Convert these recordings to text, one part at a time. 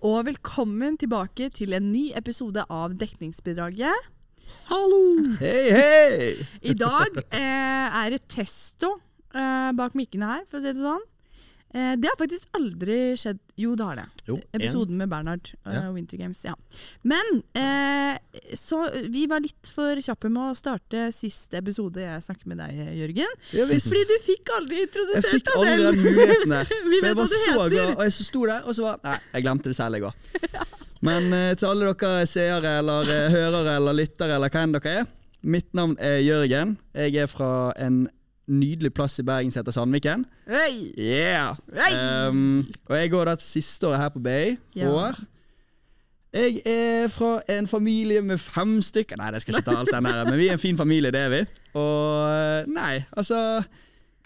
Og velkommen tilbake til en ny episode av Dekningsbidraget. Hallo! Hei, hei! I dag eh, er det Testo eh, bak mikkene her, for å si det sånn. Eh, det har faktisk aldri skjedd Jo, det har det. Jo, Episoden med Bernhard og Ja. Winter Games. Ja. Men eh, så vi var litt for kjappe med å starte siste episode jeg snakket med deg, Jørgen. Ja. Fordi du fikk aldri Jeg introdusert fikk selv. aldri fikk aldri muligheten der. Vi For jeg var så glad, og jeg så sto der, og så var Nei, jeg glemte det selv, jeg òg. Men eh, til alle dere seere eller eh, hørere eller lyttere eller hva enn dere er. Mitt navn er Jørgen. Jeg er fra en nydelig plass i Bergen som heter Sandviken. Hey! Yeah! Hey! Um, og jeg går da til siste året her på Bay. Ja. År. Jeg er fra en familie med fem stykker Nei, det skal ikke ta alt den her, men vi er en fin familie, det er vi. Og eh, nei, altså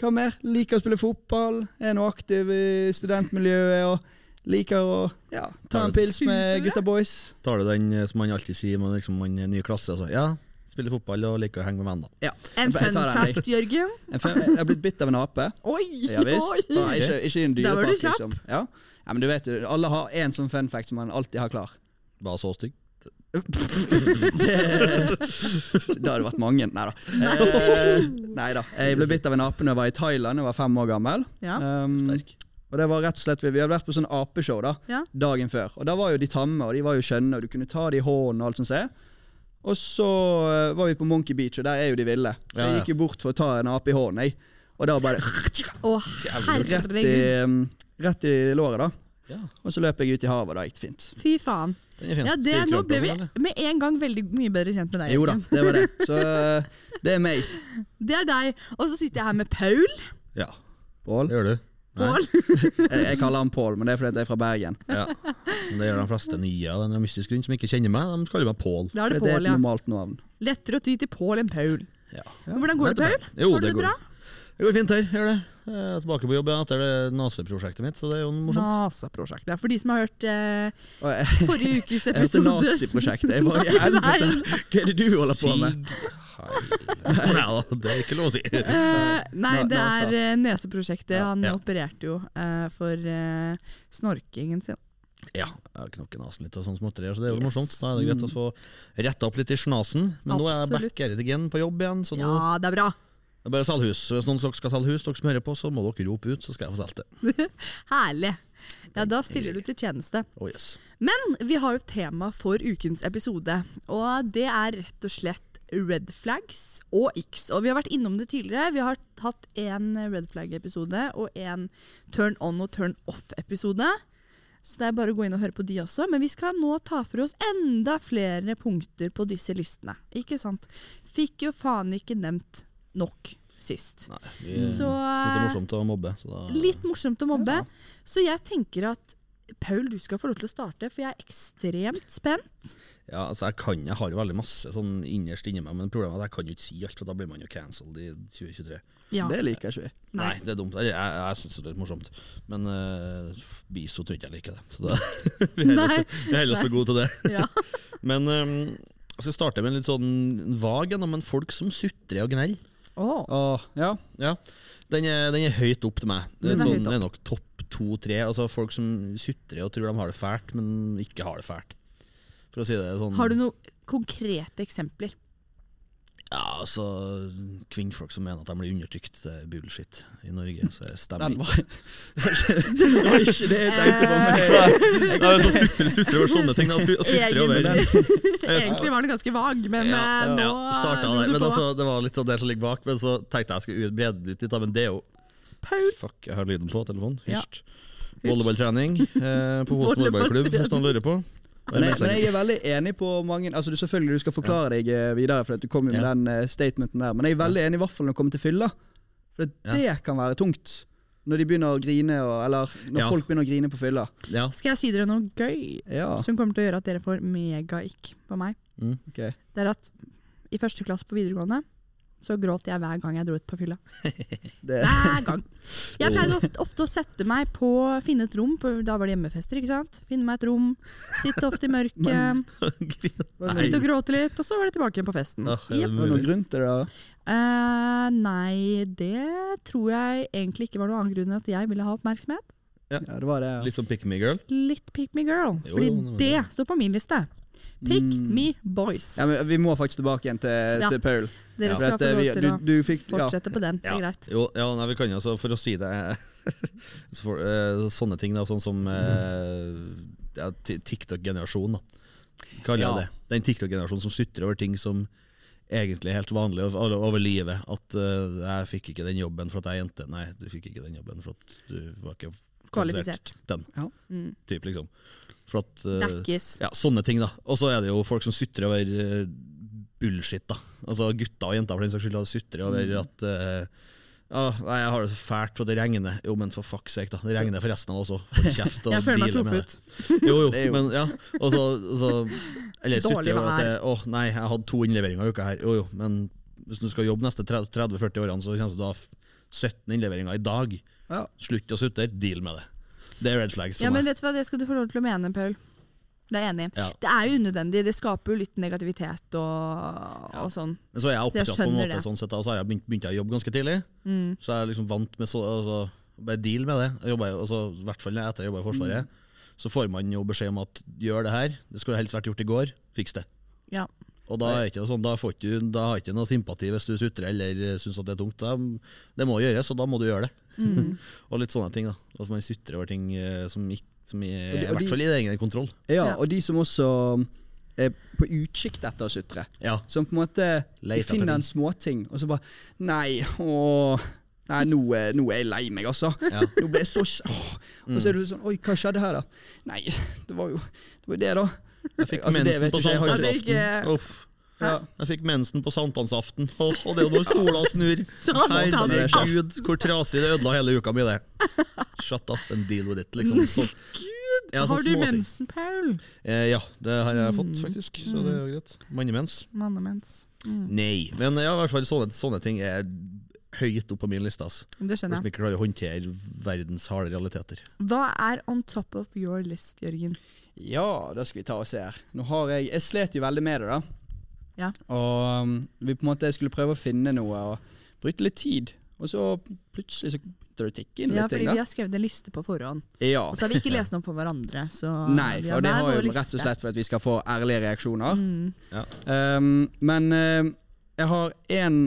Hva mer? Liker å spille fotball, er nå aktiv i studentmiljøet og liker å ja, ta en pils med gutta boys. Tar du den eh, som man alltid sier med liksom, man er ny klasse? Altså. Ja, spiller fotball og liker å henge med venner. Ja, En fun fact, Jørgen. En fem- Jeg har blitt bitt av en ape. Oi! Ja visst. oi. Bare Ikke, ikke i en dyrepark, liksom. Ja. ja, men du vet alle har én sånn fun fact som man alltid har klar. Var så stygg. Det hadde vært mange. Nei da. Eh, nei da. Jeg ble bitt av en ape da jeg var i Thailand. Jeg var fem år gammel. Ja. Um, Sterk. og det var rett og slett Vi hadde vært på sånn apeshow da Ja. dagen før. Og da var jo de tamme, og de var jo skjønne, og du kunne ta de i hånden og alt sånt. Og så eh, var vi på Monkey Beach, og der er jo de ville. Så Ja, jeg gikk jo bort for å ta en ape i hånden, jeg. Og da bare oh, rett i, um, rett i låret, da. Ja, Og så løp jeg ut i havet, og da gikk det fint. Fy faen. Ja, det, nå ble vi med en gang veldig mye bedre kjent med deg. Jo da, det var det. Så eh, det er meg. Det er deg. Og så sitter jeg her med Paul. Ja, Paul. det gjør du. Pål. Jeg, jeg kaller han Pål, men det er fordi jeg er fra Bergen. Ja. Det gjør de fleste nye av en mystisk grunn som ikke kjenner meg. De kaller meg Pål. Det er det Det er et ja. normalt navn. Lettere å ty til Pål enn Paul. Ja. Hvordan går det, Paul? Jo, Har du det det går, bra? det går fint her. Gjør det. Jeg er tilbake på jobb etter det NASA-prosjektet mitt, så det er jo morsomt. NASA-prosjektet. For de som har hørt eh, forrige ukes episode. jeg hørte naziprosjektet. Jeg bare i helvete, hva er det du holder på med? Sig. Nei da, det er ikke lov å si. Eh, nei, det er eh, neseprosjektet. Han Ja. opererte jo eh, for snorkingen sin. Ja, nesen litt og sånn småtterier, så det er jo Yes. morsomt. Da er det greit å få retta opp litt i snasen. Men nå er jeg Absolutt. back her again på jobb igjen, så nå Ja, det er bra. det er bare salghus. Hvis noen skal selge hus, dere som hører på, så må dere rope ut, så skal jeg få solgt det. Herlig. Ja, da stiller du til tjeneste. Oh yes. Men vi har jo et tema for ukens episode, og det er rett og slett red flags og x. Og vi har vært innom det tidligere. Vi har hatt en red flag-episode og en turn on og turn off-episode. Så det er bare å gå inn og høre på de også. Men vi skal nå ta for oss enda flere punkter på disse listene. Ikke sant? Fikk jo faen ikke nevnt nok sist. Nei, vi så, synes det er morsomt å mobbe. Så da, Litt morsomt å mobbe. Så jeg tenker at Paul, du skal få lov til å starte, for jeg er ekstremt spent. Ja, altså jeg kan, jeg har jo veldig masse sånn innerst inni meg, men problemet er at jeg kan jo ikke si alt, for da blir man jo cancelled i 2023. Ja. Det liker ikke vi. Nei, det er dumt. Jeg, jeg, jeg syns det er litt morsomt, men uh, Biso tror ikke jeg liker det. Så da, vi er heller så- vi er heller så gode til det. Ja. Men um, jeg skal starte med en litt sånn vag en, men folk som sutrer og gneller. Åh, Og, ja. Ja, den er, den er høyt opp til meg. Det Den er sånn, det er nok topp to-tre. Altså Folk som sutrer og tror de har det fælt, men ikke har det fælt. Si det sånn Har du noen konkrete eksempler? Ja, altså Kvinnfolk som mener at de blir undertrykt, det er bullshit i Norge. Så det stemmer ikke. var, det var ikke det jeg tenkte på. Men Nei, jeg, er sutrer, sutre, sutre over sånne ting. Da. sutrer Sutre over Egentlig var den ganske vag, men ja, ja. nå ja, starta dro der. Men på. altså, det var litt av det som ligger bak. Men så tenkte jeg jeg skulle ut- brede det ut litt. Men det er jo. Fuck, jeg har lyden på telefonen. Ja. Volleyballtrening eh, på Hosen volleyballklubb, hvis noen lurer på. Men jeg, men jeg er veldig enig på mange Altså du Selvfølgelig du skal forklare deg eh, videre, for at du kom jo med Ja. den eh, statementen der. Men jeg er veldig enig i hvert fall når det kommer til fylla. For Ja. det kan være tungt. Når de begynner å grine, og, eller når Ja. folk begynner å grine på fylla. Ja. Skal jeg si dere noe gøy Ja, som kommer til å gjøre at dere får mega-ikk på meg? Mm. Okay. Det er at i første klasse på videregående så gråt jeg hver gang jeg dro ut på fylla. Det, Hver gang. Jeg pleide ofte, ofte å sette meg på Finne et rom, på, da var det hjemmefester, ikke sant? Finne meg et rom, sitte ofte i mørket, sitte og gråte litt, og så var det tilbake igjen på festen. Ah, yep. var det noen grunn til det? da? Uh, nei, det tror jeg egentlig ikke var noen annen grunn enn at jeg ville ha oppmerksomhet. Ja. Ja, det var det. ja. Litt som Pick Me Girl. Litt Pick Me Girl, Jo, fordi jo, det det det. står på min liste. Pick Mm. Me Boys. Ja, men vi må faktisk tilbake igjen til, Ja. til Paul. Dere skal få eh, lov til å du fikk ja. fortsette på den. Det er greit. Jo, ja, nei, vi kan jo, altså, for å si det for, uh, Sånne ting, da, sånn som uh, ja, TikTok-generasjonen, da. Kaller jeg Ja. det. Den TikTok-generasjonen som sutrer over ting som egentlig er helt vanlig over, over livet. At uh, 'jeg fikk ikke den jobben for at jeg er jente'. Nei, du fikk ikke den jobben for at du var ikke Kvalifisert. Den Ja. Mm. type, liksom. For at Dekkes. Ja, sånne ting, da. Og så er det jo folk som sutrer over eh, bullshit, da. Altså gutter og jenter for den saks skyld sutrer over Mm. at uh, Ah, nei, jeg har det så fælt, for det regner. Jo, men for fuck's sake, da. Det regner for resten av oss òg. Hold kjeft og Jeg føler meg truffet. det. Jo, jo, men ja. Og så, og så Eller sutrer over at det, Å, nei, jeg hadde to innleveringer i uka her. Jo, jo, men hvis du skal jobbe neste 30-40 årene, så kommer du til å ha 17 innleveringer i dag. Ja. Slutt å sutre, deal med det. Det er red flags for Ja, men vet du hva, det skal du få lov til å mene, Paul. Det er jeg enig i. Ja. Det er jo unødvendig. Det skaper jo litt negativitet og, og sånn. Men så er jeg Så jeg oppdratt på en måte det. sånn sett, da, så har jeg begynt, begynt å jobbe ganske tidlig. Mm. Så jeg er liksom vant med så, altså, bare deal med det. I altså, I hvert fall etter jeg jobba i Forsvaret. Så får man jo beskjed om at gjør det her, det skulle helst vært gjort i går, fiks det. Ja. Og da, er ikke noe sånn, da, får ikke, da har ikke noe sympati hvis du sutrer eller syns at det er tungt. Da, det må gjøres, og da må du gjøre det. Mm. og litt sånne ting. da Altså Man sutrer over ting eh, som, ikke, som er, Og de- i og de- hvert fall i egen kontroll. Ja, Ja. og de som også er på utkikk etter å sutre. Ja, Som på en måte finner ting. en småting, og så bare Nei, åh Nei, nå, er- nå er jeg lei meg, altså. Ja. Nå ble jeg så åh. Og så er du sånn Oi, hva skjedde her, da? Nei, det var jo det, var det da. Jeg fikk Altså, mensen på jeg, ikke- Altså, sankthansaften. Uff. Ja. Jeg fikk mensen på sankthansaften, og, og det er jo når sola snur. Herregud, hvor trasig det ødela hele uka mi, det. Shut up and deal with it, liksom. Så, Ja, Har du mensen, Paul? Eh, ja, det har jeg fått, Mm. faktisk. Så det er jo greit. Mannemens. Mannemens. Mm. Nei. Men ja, i hvert fall sånne, sånne ting er høyt opp på min liste. Altså. Det Hvis vi ikke klarer å håndtere verdens harde realiteter. Hva er on top of your list, Jørgen? Ja, da skal vi ta og se her. Nå har jeg Jeg slet jo veldig med det, da. Ja. Og um, vi på en måte skulle prøve å finne noe og bruke litt tid. Og så plutselig så begynte det å tikke inn Ja, litt fordi ting, vi har skrevet en liste på forhånd. Ja. Og så har vi ikke lest noe på hverandre. Så Nei, vi har det hver har vår jo rett og slett for at vi skal få ærlige reaksjoner. Mm. Um, men uh, jeg har én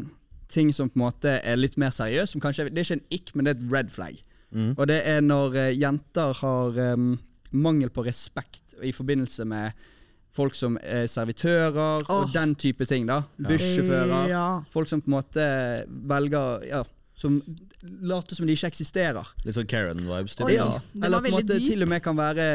ting som på en måte er litt mer seriøs. Som kanskje, det er ikke en ick, men det er et red flag. Mm. Og det er når uh, jenter har um, mangel på respekt i forbindelse med folk som er servitører oh. og den type ting. da Bussjåfører. Ja. Folk som på en måte velger Ja, som later som de ikke eksisterer. Litt sånn Karen-vibes. Oi, ja. Eller på en måte dyp. til og med kan være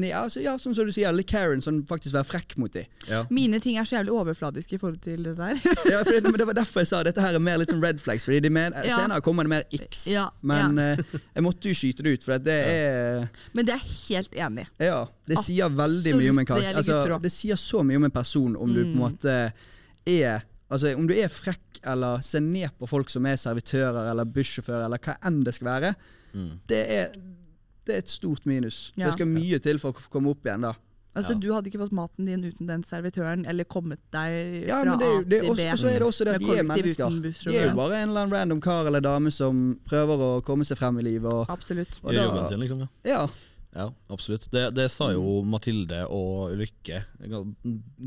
ja, så, ja, som du sier, litt Karen, som faktisk være frekk mot dem. Ja. Mine ting er så jævlig overfladiske i forhold til det der. Ja, for det, men det var derfor jeg sa dette her er mer litt sånn red flags. Fordi de men, Ja. Senere kommer det mer x. Ja, Men uh, jeg måtte jo skyte det ut, for det er Men det er helt enig. Ja, det sier veldig mye om en Absolutt, det karakter. Altså, det sier så mye om en person om du på en Mm. måte er Altså Om du er frekk eller ser ned på folk som er servitører eller bussjåfører eller hva enn det skal være, Mm. det er, det er et stort minus. Ja. Det skal mye til for å komme opp igjen da. Altså, Ja. Du hadde ikke fått maten din uten den servitøren, eller kommet deg Ja, fra men det er, det er til også, B. og så er det også det at de er mennesker. De er jo bare en eller annen random kar eller dame som prøver å komme seg frem i livet. Og, Absolutt. og da- jobben sin, liksom. Ja. Ja, Ja, absolutt. Det, det sa jo Mathilde og Lykke,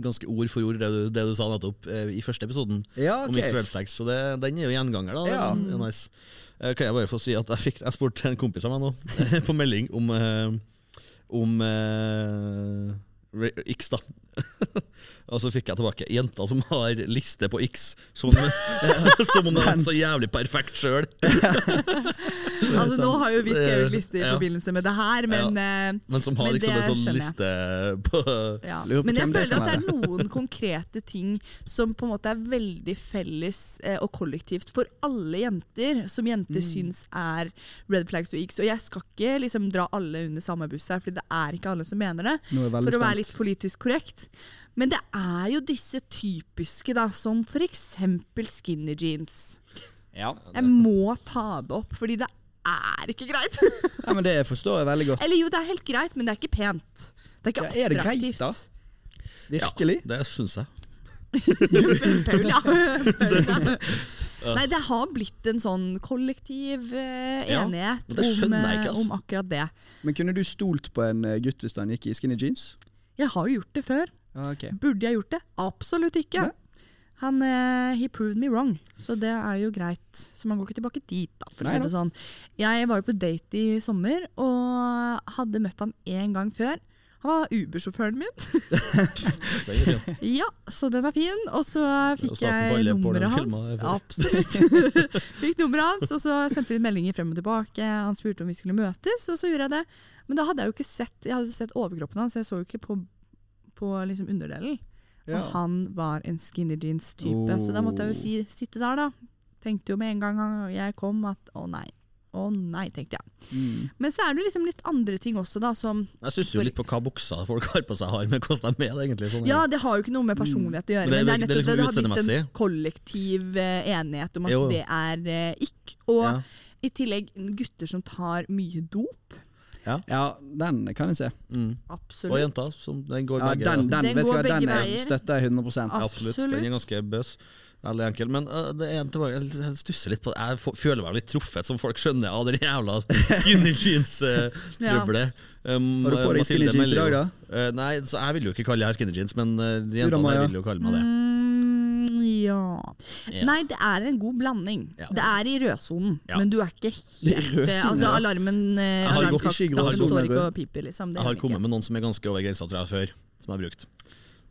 ganske ord for ord, det du, det du sa nettopp eh, i første episoden. ja Om ok. Mixed Red Flags, så det, den er jo gjenganger, da. Ja. Den, er nice. Eh, Kan jeg bare få si at jeg, fikk, jeg spurte en kompis av meg nå, på melding, om, eh, om X, da. og så fikk jeg tilbake jenter som har liste på X, som, som om det er så jævlig perfekt sjøl. Altså, nå har jo vi skrevet liste i Ja. forbindelse med det her, men ja. Men som har Men liksom en sånn liste på ja. Men jeg føler at det er noen konkrete ting som på en måte er veldig felles eh, og kollektivt for alle jenter, som jenter Mm. syns er red flags og x. Og jeg skal ikke liksom dra alle under samme buss her, for det er ikke alle som mener det. For å være litt politisk korrekt. Men det er jo disse typiske, da, som f.eks. skinny jeans. Ja. Jeg må ta det opp, fordi det er ikke greit. ja, men Det forstår jeg veldig godt. Eller jo, det er helt greit, men det er ikke pent. Det er ikke Ja, er det greit, da? Virkelig? Det syns jeg. Paul, ja. Ja. Nei, det har blitt en sånn kollektiv uh, enighet ja, om, jeg eh, ikke, altså. om akkurat det. Men kunne du stolt på en eh, gutt hvis han gikk i skinny jeans? Jeg har jo gjort det før. Okay. Burde jeg gjort det? Absolutt ikke. Ne? Han uh, he proved me wrong, så det er jo greit. Så man går ikke tilbake dit, da. For å si det sånn. Jeg var jo på date i sommer og hadde møtt han én gang før. Han var Uber-sjåføren min. Ja, så den er fin. Og så fikk jeg nummeret hans. Absolutt. fikk nummeret hans, og så sendte vi meldinger frem og tilbake. Han spurte om vi skulle møtes, og så gjorde jeg det. Men da hadde jeg jo ikke sett Jeg hadde jo sett overkroppen hans, jeg så jo ikke på, på liksom underdelen. Ja. Og han var en skinny jeans-type, så da måtte jeg jo si, sitte der, da. Tenkte jo med en gang jeg kom at å nei. Å nei, tenkte jeg. Mm. Men så er det liksom litt andre ting også, da, som Jeg stusser jo litt på hva bukser folk har på seg, har med hvordan de er med. egentlig. Sånn, Ja, det har jo ikke noe med personlighet å gjøre, Men det men det er det er nettopp liksom det, det har blitt en kollektiv eh, enighet om at Jo. det er eh, ikk. Og Ja. i tillegg gutter som tar mye dop. ja, den kan jeg se. Mm. Absolutt. Og jenta, som den går Ja, begge den, den, Den du går den begge er- veier. støtter jeg 100 Ah. Absolutt. Absolutt. Den er ganske bøs. Veldig enkel. Men uh, det er en tilbake, jeg stusser litt på det. Jeg føler meg litt truffet, som folk skjønner, av den jævla skinny jeans-trøbbelet. Um, Har du på deg skinny jeans i dag, da? Uh, nei, så jeg vil jo ikke kalle det her skinny jeans, men uh, jentene ja. vil jo kalle meg det. Mm, ja. Ja. Nei, det er en god blanding. Ja. Det er i rødsonen, Ja. men du er ikke Det er helt rødsonen, eh, Altså, alarmen eh, har gått alarmklokken står ikke og piper, liksom. Det Jeg har kommet med noen som er ganske over grensa, tror jeg, før. Som jeg har brukt.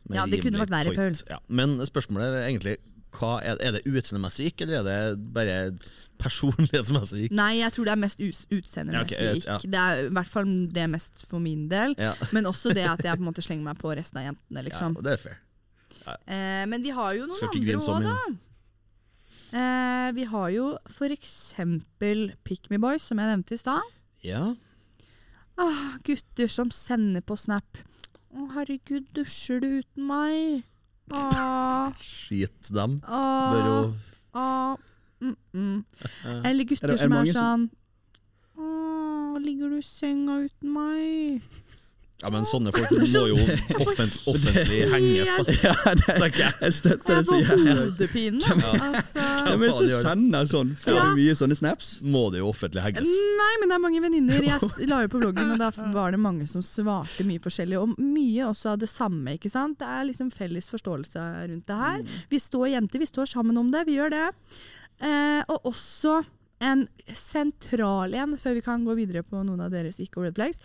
Som Ja, det kunne vært verre. Paul. Ja. Men spørsmålet er egentlig hva er, det utseendemessig gikk, eller er det bare personlighetsmessig gikk? Nei, jeg tror det er mest utseendemessig. Ja, okay, ja. Det er i hvert fall det mest for min del. Ja. Men også det at jeg på en måte slenger meg på resten av jentene, ja, liksom. og det er fair. Eh, men vi har jo noen andre òg, da. Eh, vi har jo for eksempel Pick Me Boys, som jeg nevnte i stad. Ja. Ah, gutter som sender på Snap. Å, herregud, dusjer du uten meg? Skit dem. Bør jo ah, mm, mm. Eller Er gutter det- er det som er mange sånn Å, ligger du i senga uten meg? Ja, men sånne folk må jo offent, offentlig henges, da. Ja, det, jeg. støtter det så jævlig. hodepine. Altså. det men så faen sender sånn. Får Ja. mye sånne snaps? Må det jo offentlig henges. Nei, men det er mange venninner. Jeg la jo på bloggen, og da var det mange som svarte mye forskjellig. Og mye også av det samme. ikke sant? Det er liksom felles forståelse rundt det her. Vi står jenter, vi står sammen om det. Vi gjør det. Eh, og også en sentral en, før vi kan gå videre på noen av deres ikke-red flags.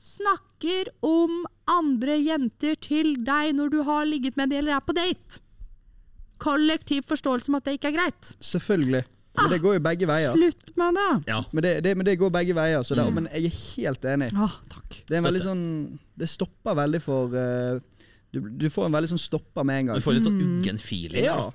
Snakker om andre jenter til deg når du har ligget med dem eller er på date. Kollektiv forståelse om at det ikke er greit. Selvfølgelig. Men det går jo begge veier. Slutt med det! Ja. Men det, det, men det går begge veier. Så det, Mm. Men jeg er helt enig. Ah, takk. Det er en sånn Det stopper veldig for uh, du, du får en veldig sånn stopper med en gang. Du får litt sånn uggen feeling. Ja.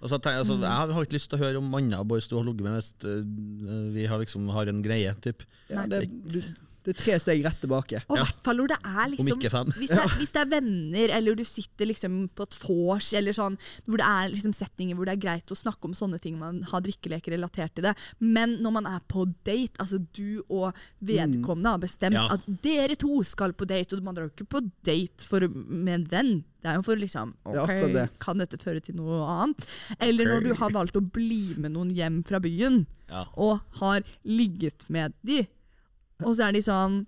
Altså, tenk, altså, jeg har ikke lyst til å høre om andre boys du har ligget med hvis øh, vi har, liksom, har en greie. Typ. Ja, det, du, det er tre steg rett tilbake. Og Ja. hvert fall når det er Om liksom ikke fem. hvis, det er, hvis det er venner, eller du sitter liksom på et vors, eller sånn, hvor det er liksom settinger hvor det er greit å snakke om sånne ting, man har drikkeleker relatert til det. Men når man er på date, altså du og vedkommende har bestemt Ja. at dere to skal på date, og man drar jo ikke på date for, med en venn. Det er jo for liksom ok, det. Kan dette føre til noe annet? Eller når du har valgt å bli med noen hjem fra byen, Ja. og har ligget med de. Og så er de sånn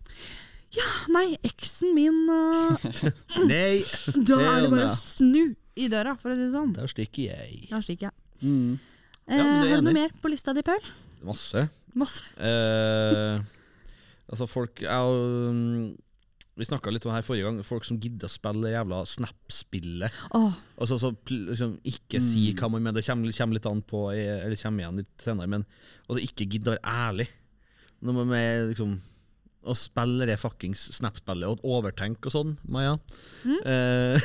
Ja, nei, eksen min uh, Nei, Da er det bare å snu i døra, for å si det sånn. Da stikker jeg. Da stikker jeg. Mm. Eh, Ja, er har du noe mer på lista di, Paul? Masse. Masse. Eh, altså, folk jeg, og, mm, Vi snakka litt om det her forrige gang. Folk som gidder å spille jævla Snap-spillet. Oh. Altså, så, liksom, ikke si hva man mener. Det kommer, kommer litt an på Eller kommer igjen litt senere, men altså, ikke gidder ærlig. Man er liksom å spille det fuckings Snap-spillet og overtenke og sånn, Maja. Eh,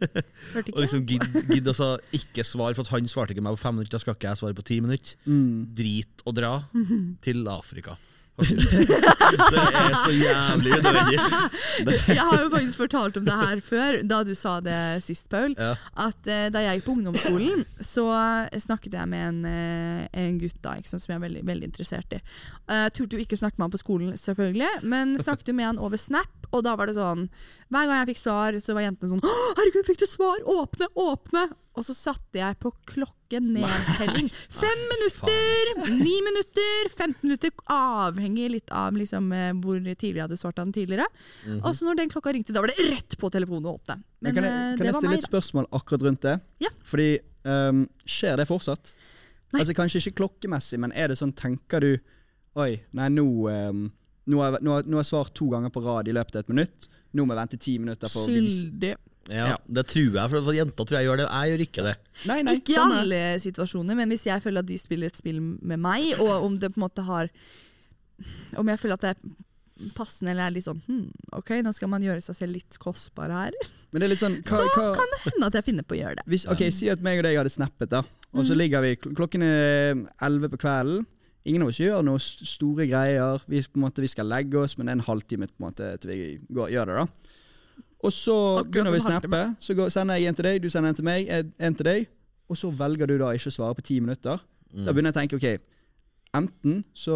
og liksom gidde gidd altså ikke svare, for at han svarte ikke meg på fem minutter, da skal ikke jeg svare på ti minutter. Mm. Drit og dra til Afrika. det er så jævlig unødvendig. Jeg har jo faktisk fortalt om det her før, da du sa det sist, Paul. Ja. At uh, da jeg gikk på ungdomsskolen, så snakket jeg med en, uh, en gutt da, sant, som jeg er veldig, veldig interessert i. Uh, turte jo ikke snakke med han på skolen, selvfølgelig, men snakket jo med han over Snap. Og da var det sånn Hver gang jeg fikk svar, så var jentene sånn 'Herregud, fikk du svar? Åpne! Åpne!' Og så satte jeg på klokkenedtelling. Fem minutter! Ni minutter! 15 minutter, avhengig litt av liksom, eh, hvor tidlig jeg hadde svart den tidligere. Mhm. Og så når den klokka ringte, da var det rett på telefonen å åpne. Men Men kan eh, jeg, kan det jeg stille meg, et spørsmål akkurat rundt det? Ja. Fordi um, skjer det fortsatt? Nei. Altså Kanskje ikke klokkemessig, men er det sånn, tenker du Oi, nei, nå, um, nå, har, jeg- nå, har, nå har jeg svart to ganger på rad i løpet av et minutt. Nå må jeg vente ti minutter for å vise Skyldig. Ja. Det tror jeg, for jenta tror jeg gjør det. Jeg gjør ikke det. Nei, nei, Ikke i sånn alle situasjoner, men hvis jeg føler at de spiller et spill med meg, og om det på en måte har Om jeg føler at det er passende, eller er litt sånn hm, OK, nå skal man gjøre seg selv litt kostbar her, Men det er litt sånn hva, så kan det hende at jeg finner på å gjøre det. hvis, Ok, Si at meg og deg hadde snappet, da. Og så så ligger vi Klokken er elleve på kvelden. Ingen av oss gjør noe store greier. Vi, på en måte, vi skal legge oss, men det er en halvtime på en måte, til vi går, gjør det. da Og så Akkurat begynner vi å snappe. Så går, sender jeg en til deg, du sender en til meg, en- til deg. Og så velger du da ikke å svare på ti minutter. Mm. Da begynner jeg å tenke ok, enten så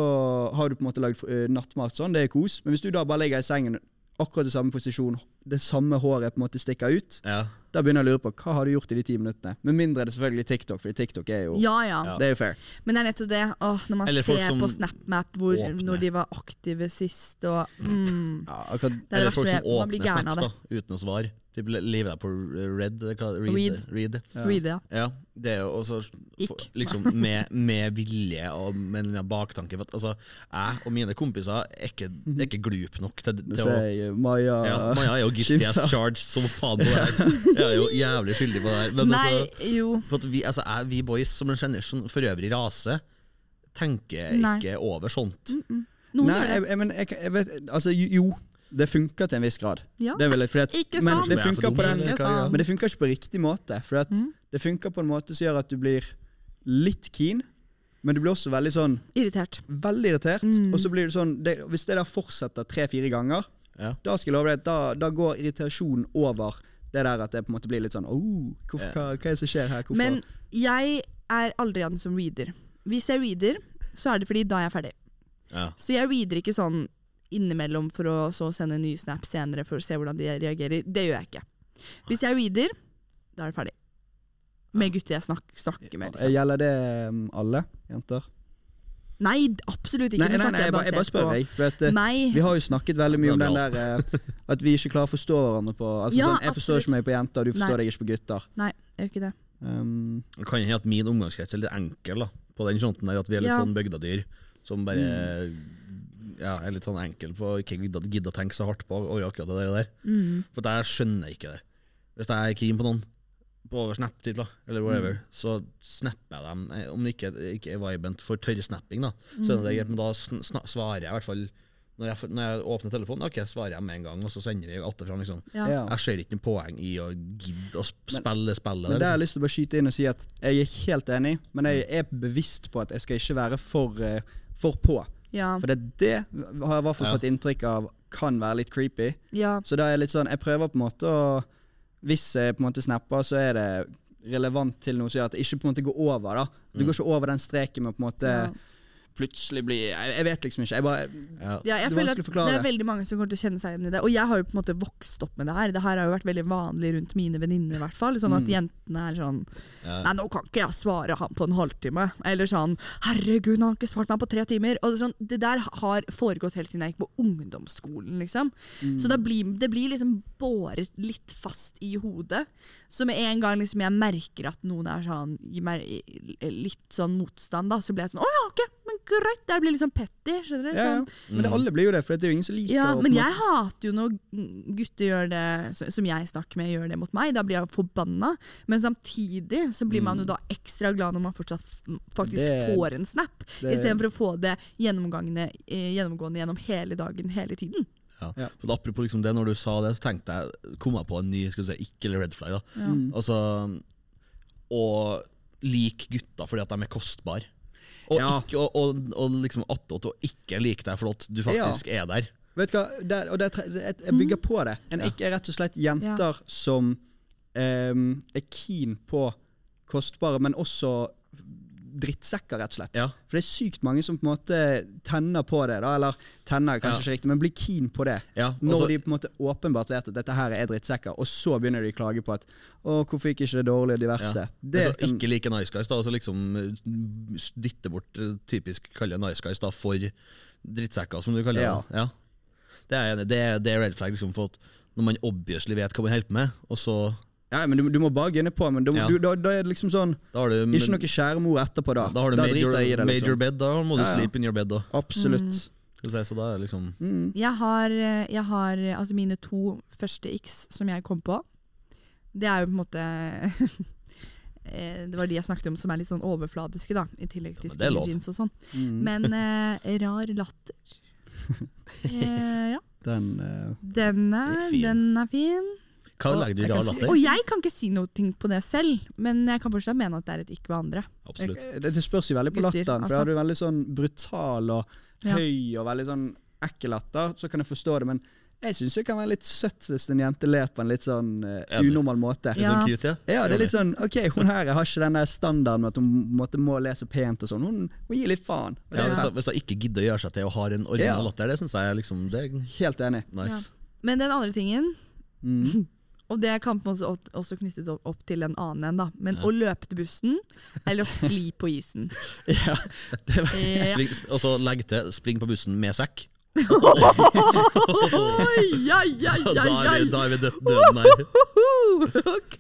har du på en måte lagd uh, nattmat sånn, det er kos, men hvis du da bare ligger i sengen akkurat i samme posisjon, det samme håret på en måte stikker ut, Ja. Da begynner jeg å lure på hva har du gjort i de ti minuttene. Med mindre det er selvfølgelig TikTok, fordi TikTok er jo Ja, ja. Det er jo fair. Men det er nettopp det. Åh, når man Eller ser på SnapMap hvor, åpner. når de var aktive sist, og mm, Ja, akkurat, Det er det Eller verste folk som Man blir åpner gæren av det. uten å svare. Typ livet deg på red, read, Read. read. ja. Read, ja. Ja, det er jo også for- liksom med, med vilje og med den baktanke. For at, altså, jeg og mine kompiser er ikke, er ikke glup nok til, til å Maja ja, Maja er jo guilty as charged som faen på det her. Jeg er jo jævlig skyldig på det her. Men Nei, altså, jo. for at vi, altså, jeg, vi boys som en generasjon for øvrig rase, tenker Nei. ikke over sånt. Noen Nei, jeg, jeg, men jeg, jeg vet Altså, jo, det funker til en viss grad. Ja. Det vil jeg, at, Ikke men sant? det er funker på den? Men det funker ikke på riktig måte. For at Mm. det funker på en måte som gjør at du blir litt keen, men du blir også veldig sånn Irritert. Veldig irritert. Mm. Og så blir du sånn det, Hvis det der fortsetter tre-fire ganger, Ja. da skal jeg love deg da, da går irritasjonen over det der at det på en måte blir litt sånn oh, hvorfor, hva, hva er det som skjer her? Hvorfor? Men jeg er aldri an som reader. Hvis jeg reader, så er det fordi da er jeg ferdig. Ja. Så jeg reader ikke sånn innimellom for å så sende en ny snap senere for å se hvordan de reagerer. Det gjør jeg ikke. Hvis jeg reader, da er det ferdig. Med gutter jeg snak snakker med. Liksom. Gjelder det um, alle jenter? Nei, absolutt ikke. Nei, nei, nei, jeg, bare, jeg bare spør jeg. For at, eh, vi har jo snakket veldig mye om den der eh, at vi ikke klarer å forstå hverandre på altså, Ja, sånn, Jeg forstår absolutt. ikke meg på jenter, og du forstår Nei. deg ikke på gutter. Nei, jeg gjør ikke det. Um, Det kan hende at min omgangskrets er litt enkel da, på den fronten der, at vi er litt Ja. sånn bygdedyr som bare ja, er litt sånn enkel på å ikke gidde å tenke så hardt på over akkurat det der. Mm. For jeg skjønner ikke det. Hvis jeg er keen på noen, på over snap da, eller whatever, så snapper jeg dem. Eh, Om det ikke, ikke er vibent for tørrsnapping, da, så er det greit, men da sn svarer jeg i hvert fall når jeg, når jeg åpner telefonen, ok, svarer jeg med en gang, og så sender vi alt det fram. Liksom. Ja. ja. Jeg ser ikke noe poeng i å gidde å spille spillet. Men der har jeg lyst til å bare skyte inn og si at jeg er helt enig, men jeg er bevisst på at jeg skal ikke være for, eh, for på. Ja. For det, det har jeg i hvert fall Ja. fått inntrykk av kan være litt creepy. ja. Så da er jeg litt sånn Jeg prøver på en måte å Hvis jeg på en måte snapper, så er det relevant til noe som gjør at det ikke på en måte går over. da Du Mm. går ikke over den streken med å på en måte ja. Plutselig bli Jeg, jeg vet liksom ikke. Jeg bare ja. Ja, jeg Det er føler vanskelig at å forklare. det er veldig mange som kommer til å kjenne seg igjen i det. Og jeg har jo på en måte vokst opp med det her. Det her har jo vært veldig vanlig rundt mine venninner, i hvert fall. Sånn at Mm. jentene er sånn Ja. Nei, nå kan ikke jeg svare han på en halvtime. Eller sånn Herregud, han har ikke svart meg på tre timer. Og det, er sånn, det der har foregått helt siden jeg gikk på ungdomsskolen, liksom. mm. Så det blir, det blir liksom båret litt fast i hodet. Så med en gang liksom jeg merker at noen er sånn gir meg litt sånn motstand, da, så blir jeg sånn Å ja, ok, men greit. Det blir liksom petty. Skjønner du? ja, ja. Sånn, Men det, alle blir jo det, for det er jo ingen som liker ja, å men jeg hater jo når gutter gjør det som jeg snakker med, gjør det mot meg. Da blir jeg forbanna. Men samtidig så blir man jo da ekstra glad når man fortsatt faktisk Mm. Det- får en snap, istedenfor å få det gjennomgående, eh, gjennomgående gjennom hele dagen, hele tiden. Ja. Ja. For Apropos liksom det, når du sa det, så tenkte jeg kom jeg på en ny skal si, ikke eller red flag. da Ja. Mm. Altså Å like gutter fordi at de er kostbare. Og, Ja. ikke, og, og, og liksom attåt å ikke like deg for at du faktisk er der. Vet du hva, der, og der, jeg bygger på det. En Ja. ikke er rett og slett jenter som um, er keen på kostbare, men også drittsekker, rett og slett. Ja. For det er sykt mange som på en måte tenner på det, da, eller tenner kanskje Ja. ikke riktig, men blir keen på det. Ja, Når altså- de på en måte åpenbart vet at dette her er drittsekker, og så begynner de å klage på at 'Å, hvorfor gikk ikke det dårlig?' og diverse. Det altså, ikke like nice guys, da. Altså liksom dytte bort eh, typisk kalle nice guys da for drittsekker, som du kaller det. Er. Det, er- det er red flag liksom, for at når man obviously vet hva man holder på med, og så Ja, men du, du må bare gunne på, men du, Ja. du, da, da er det liksom sånn Da har du, Ikke noe kjæremor etterpå, da. da har du major, driter i det, major liksom. bed, da må du Ja, ja. sleep in your bed. da Absolutt. Mm. Så da er det liksom Mm. Jeg har, eh, jeg har eh, altså mine to første x som jeg kom på. Det er jo på en måte eh, Det var de jeg snakket om som er litt sånn overfladiske, da. I tillegg til Ja, men det er skinny jeans og sånn. Mm. Men eh, rar latter. Eh, ja. Den eh, Den er, Fin. den er fin. Hva Og legger du i si- latter? Og jeg kan ikke si noe på det selv, men jeg kan fortsatt mene at det er et ikke ved andre. Absolutt. det, det spørs jo veldig på Gutter, latteren, for altså. er du veldig sånn brutal og Ja. høy og veldig sånn ekkel latter, så kan jeg forstå det, men jeg syns det kan være litt søtt hvis en jente ler på en litt sånn uh, unormal måte. Litt Ja. sånn cute, ja? Ja, det er litt sånn Ok, hun her har ikke den der standarden med at hun måtte, må le så pent og sånn. Hun, hun gir litt faen. Det Ja, hvis, da, hvis da ikke gidder å gjøre seg til og har en original Ja. latter, det syns jeg liksom Det er Helt enig. nice. Men den andre tingen, Mm. Og det kan på en måte også- også knyttes opp, til en annen en, da. Men Ja. å løpe til bussen, eller å skli på isen. Ja, det var, og så legg til 'spring på bussen med sekk'. Oi, ja, ja, Da ja, er ja. vi, da er vi død, døden her. Ok!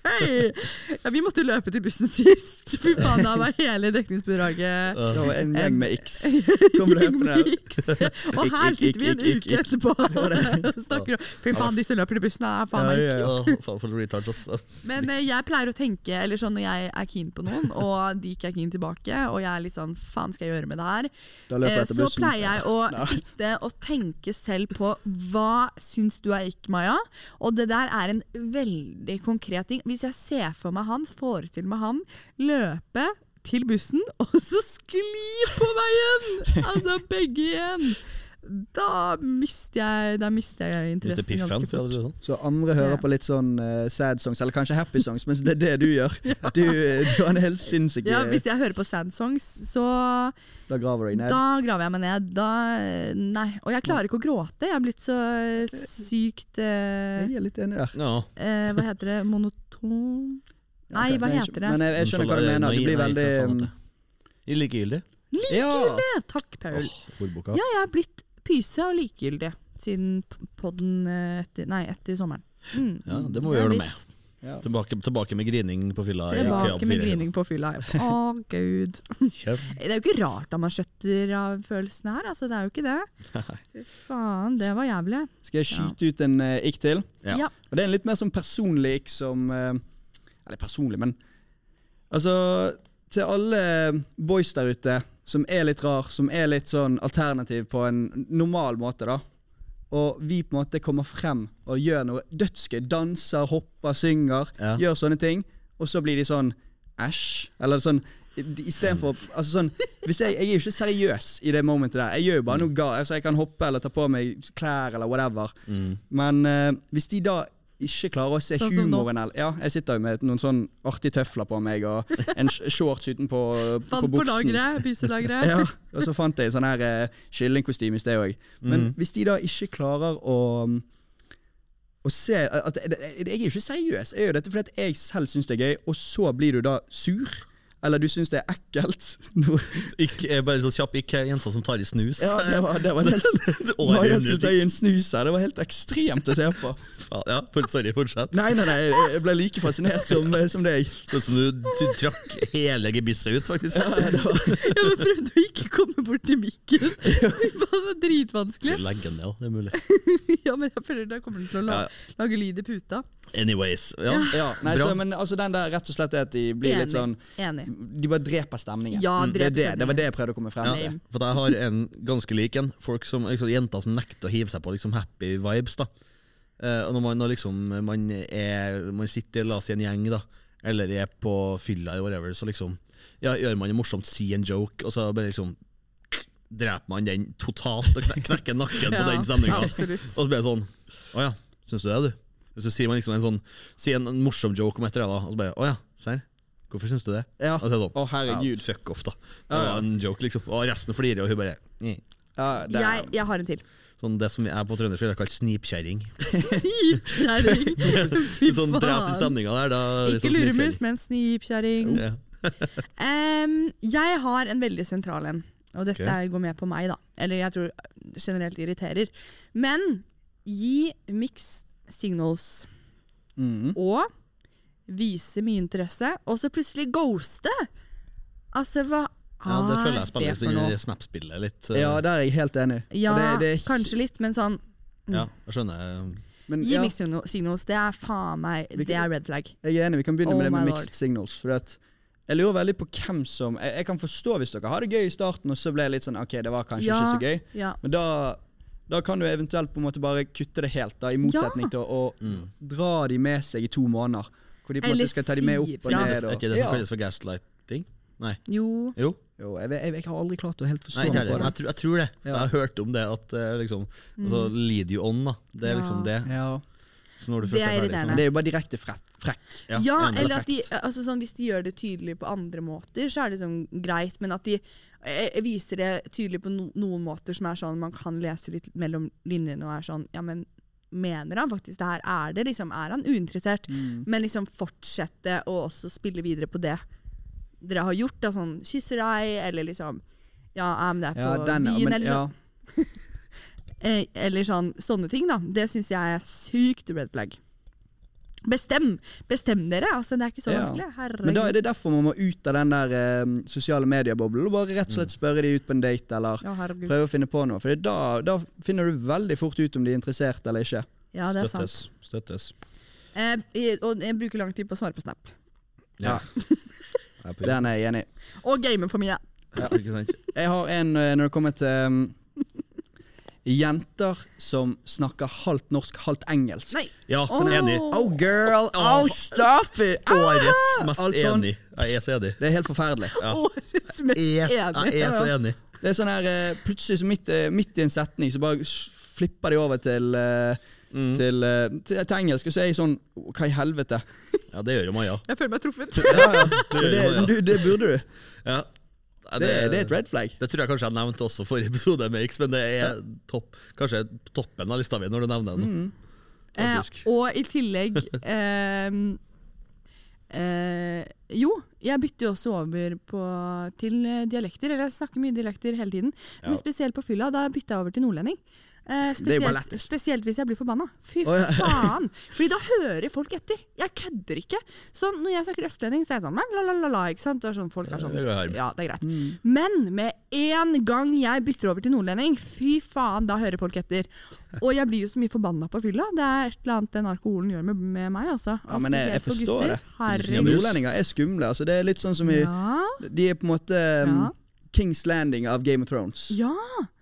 Ja, vi måtte løpe til bussen sist. Fy faen, da var hele dekningsbidraget det var en gjeng med X. Kom løpende. Og her sitter vi en uke etterpå og snakker om Fy faen, disse løper til bussen er faen meg retard, ass. Men eh, jeg pleier å tenke, eller sånn når jeg er keen på noen, og de ikke er keen tilbake, og jeg er litt sånn faen skal jeg gjøre med det her, eh, så pleier jeg å sitte og tenke selv på hva syns du er ikke, Maja? Og det der er en veldig konkret ting. Hvis jeg ser for meg han, forestiller meg han løpe til bussen, og så skli på veien! Altså begge igjen. Da mister jeg, da mister jeg er interessen piffen, ganske for fort. sånn. Så andre hører Ja. på litt sånn uh, sad songs, eller kanskje happy songs, mens det er det du gjør. Du, du har en helt sinnssyk Ja, Hvis jeg hører på sad songs, så Da graver du deg ned. Da graver jeg meg ned. Da, nei. Og jeg klarer ikke å gråte. Jeg er blitt så sykt uh, Jeg er litt enig der. Ja. Uh, Hva heter det? Monoton? Nei, hva heter det? Men jeg, jeg skjønner hva du mener. Du blir nei, veldig um... Likegyldig. Likegyldig. Ja! Eh, Takk, Paul. Oh. Ja, jeg er blitt pyse og likegyldig siden podden eh, etter, nei, etter sommeren. Mm. Ja, det må vi gjøre noe med. ja. Tilbake, tilbake med grining på fylla. Tilbake med grining på fylla. Å, gud. Kjøp. Det er jo ikke rart at man skjøtter av følelsene her. Altså, det er jo ikke det. Fy faen, det var jævlig. Skal jeg skyte ut en uh, ikk til? Ja. Ja. Og Det er en litt mer sånn personlig ikk som uh, Eller personlig, men Altså, til alle boys der ute som er litt rar, som er litt sånn alternativ på en normal måte, da. Og vi på en måte kommer frem og gjør noe dødsgøy. Danser, hopper, synger. Ja. Gjør sånne ting. Og så blir de sånn æsj. Eller sånn Istedenfor altså sånn, hvis jeg, jeg er jo ikke seriøs i det momentet der. Jeg gjør jo bare noe galt. Altså, jeg kan hoppe eller ta på meg klær eller whatever. Mm. Men uh, hvis de da ikke klarer å se Sånn humoren eller Ja, jeg sitter jo med noen sånn artige tøfler på meg og en shorts utenpå på Fant på buksen. byselagret. Ja, og så fant jeg sånn her uh, kyllingkostyme i sted òg. Men Mm. hvis de da ikke klarer å å se at, Jeg er jo ikke seriøs. Jeg gjør dette fordi at jeg selv syns det er gøy, og så blir du da sur. Eller du syns det er ekkelt. Ikke, eh, bare så kjapp, ikke jenta som tar i snus. Ja, det var, det var helt Maja skulle ta i en snus her. Det var helt ekstremt å se på. Ja, sorry, fortsett. Nei, nei, nei, jeg ble like fascinert som, som deg. Sånn som du, du trakk hele gebisset ut, faktisk. Ja, det var, Jeg bare prøvde å ikke komme bort til mikken. Det var dritvanskelig. Legg den ned, det er mulig. Ja, men jeg føler da kommer den til å lage, Ja. lage lyd i puta. Anyways. Ja. ja, nei, Bra. så, men altså, den der rett og slett er at de blir litt sånn Enig. De bare dreper stemningen. Ja, dreper det, er det, det var det jeg prøvde å komme frem Ja, til. for jeg har en ganske lik en. Folk som, liksom, Jenter som nekter å hive seg på liksom happy vibes. da Uh, og når man, når liksom, man, er, man sitter la oss i en gjeng, da eller er på fylla, eller whatever, så liksom ja, gjør man det morsomt, si en joke, og så bare liksom dreper man den totalt og knekker nakken på den stemninga. Og så blir det sånn Å ja, syns du det, du? Hvis du sier man liksom en sånn Sier en, en morsom joke om et eller annet, og så bare Å ja, serr? Hvorfor syns du det? Ja. Og så er det sånn, Å, herregud. Ja, fuck off, da. Det Ja, ja. var en joke, liksom. Og resten flirer, og hun bare mm. Ja, det, Jeg, jeg har en til. Sånn det som jeg på trøndersk ville kalt snipkjerring. Snipkjerring. Sånn drep til stemninga der. Da, Ikke liksom luremus, men snipkjerring. Ja. um, jeg har en veldig sentral en, og dette okay. går med på meg, da. Eller jeg tror generelt irriterer. Men gi mix signals Mm. og vise mye interesse, og så plutselig ghoste! Altså, hva ja, det føler jeg er spiller litt noe? i Snap-spillet litt. Uh... ja, der er jeg helt enig. Ja, det, det er, kanskje litt, men sånn ja, jeg skjønner. Men, Gi ja, mixed signals, det er faen meg kan, Det er red flag. jeg er enig, vi kan begynne Oh med det med mixed lord. signals. For at jeg lurer veldig på hvem som jeg, jeg kan forstå hvis dere har det gøy i starten, og så ble det litt sånn OK, det var kanskje Ja. ikke så gøy. Ja. Men da, da kan du eventuelt på en måte bare kutte det helt, da, i motsetning til å, å Mm. dra de med seg i to måneder. Hvor de på en måte skal ta de med opp og ned. det, er ikke det som kalles for gaslighting? Nei. Jo. Jo. Jo, jeg, jeg, jeg har aldri klart å helt forstå Nei, det. jeg, tror, jeg tror det. Ja. Jeg har hørt om det. At eh, liksom altså, Lead you on, da. Det er Ja. liksom det. Ja. Så når du Det er er ferdig irriterende. Det er jo bare direkte frekk. frekk. Ja, Ja, eller at de, altså sånn, Hvis de gjør det tydelig på andre måter, så er det sånn greit. Men at de eh, viser det tydelig på no, noen måter som er sånn man kan lese litt mellom linjene og er sånn Ja, men mener han faktisk det her? Er det liksom, er han uinteressert? Mm. Men liksom fortsette å også spille videre på det dere har gjort. Da, sånn kysser deg, eller liksom Ja, er med deg på Ja, denne, byen, eller, sånn, Ja. eller sånn sånne ting, da. Det syns jeg er sykt red flag. Bestem! Bestem dere! Altså, det er ikke så Ja. vanskelig. Herregud. Men da er det derfor man må ut av den der eh, sosiale medieboblen og bare rett og slett spørre de ut på en date, eller Ja, prøve å finne på noe. For da, da finner du veldig fort ut om de er interessert eller ikke. Ja, det er sant. Støttes. Støttes. Eh, jeg- og jeg bruker lang tid på å svare på Snap. Ja. Den er jeg enig i. Og game for mye. Ja, ikke sant? Jeg har en eh, når det kommer til um, jenter som snakker halvt norsk, halvt engelsk. Nei! Ja, Åh. enig. Oh girl, oh stop it! Årets mest alt sånn. enig. Jeg er så enig. Det er helt forferdelig. Ja. Årets mest Jeg enig. jeg er så enig. Det er sånn her, eh, Plutselig så midt, eh, midt i en setning så bare flipper de over til, eh, Mm. til, til, til engelsk, og så er jeg sånn Hva i helvete? Ja, det gjør jo Maja. Jeg føler meg truffet. Ja, ja. Det, Det, det burde du. Ja. Nei, Det, det er et red flag. Det tror jeg kanskje jeg nevnte også forrige episode med X, men det er topp, kanskje toppen av lista mi når du nevner det. Mm. Eh, og i tillegg eh, eh, Jo, jeg bytter jo også over på, til dialekter. Eller jeg snakker mye dialekter hele tiden. Ja. Men spesielt på fylla. Da bytter jeg over til nordlending. Eh, spesielt, spesielt hvis jeg blir forbanna. Fy ja. faen! Fordi da hører folk etter. Jeg kødder ikke. Så når jeg snakker østlending, så er jeg sånn la, la, la, la, ikke sant? Sånn, folk er sånn, ja, det er greit. Mm. Men med en gang jeg bytter over til nordlending, fy faen, da hører folk etter. Og jeg blir jo så mye forbanna på fylla. Det er et eller annet den alkoholen gjør med, med meg, altså. Ja, men jeg- jeg for forstår gutter. det. Herregud. Nordlendinger er skumle. Altså, det er litt sånn som i Ja. De er på en måte Ja. Kings Landing av Game of Thrones. ja.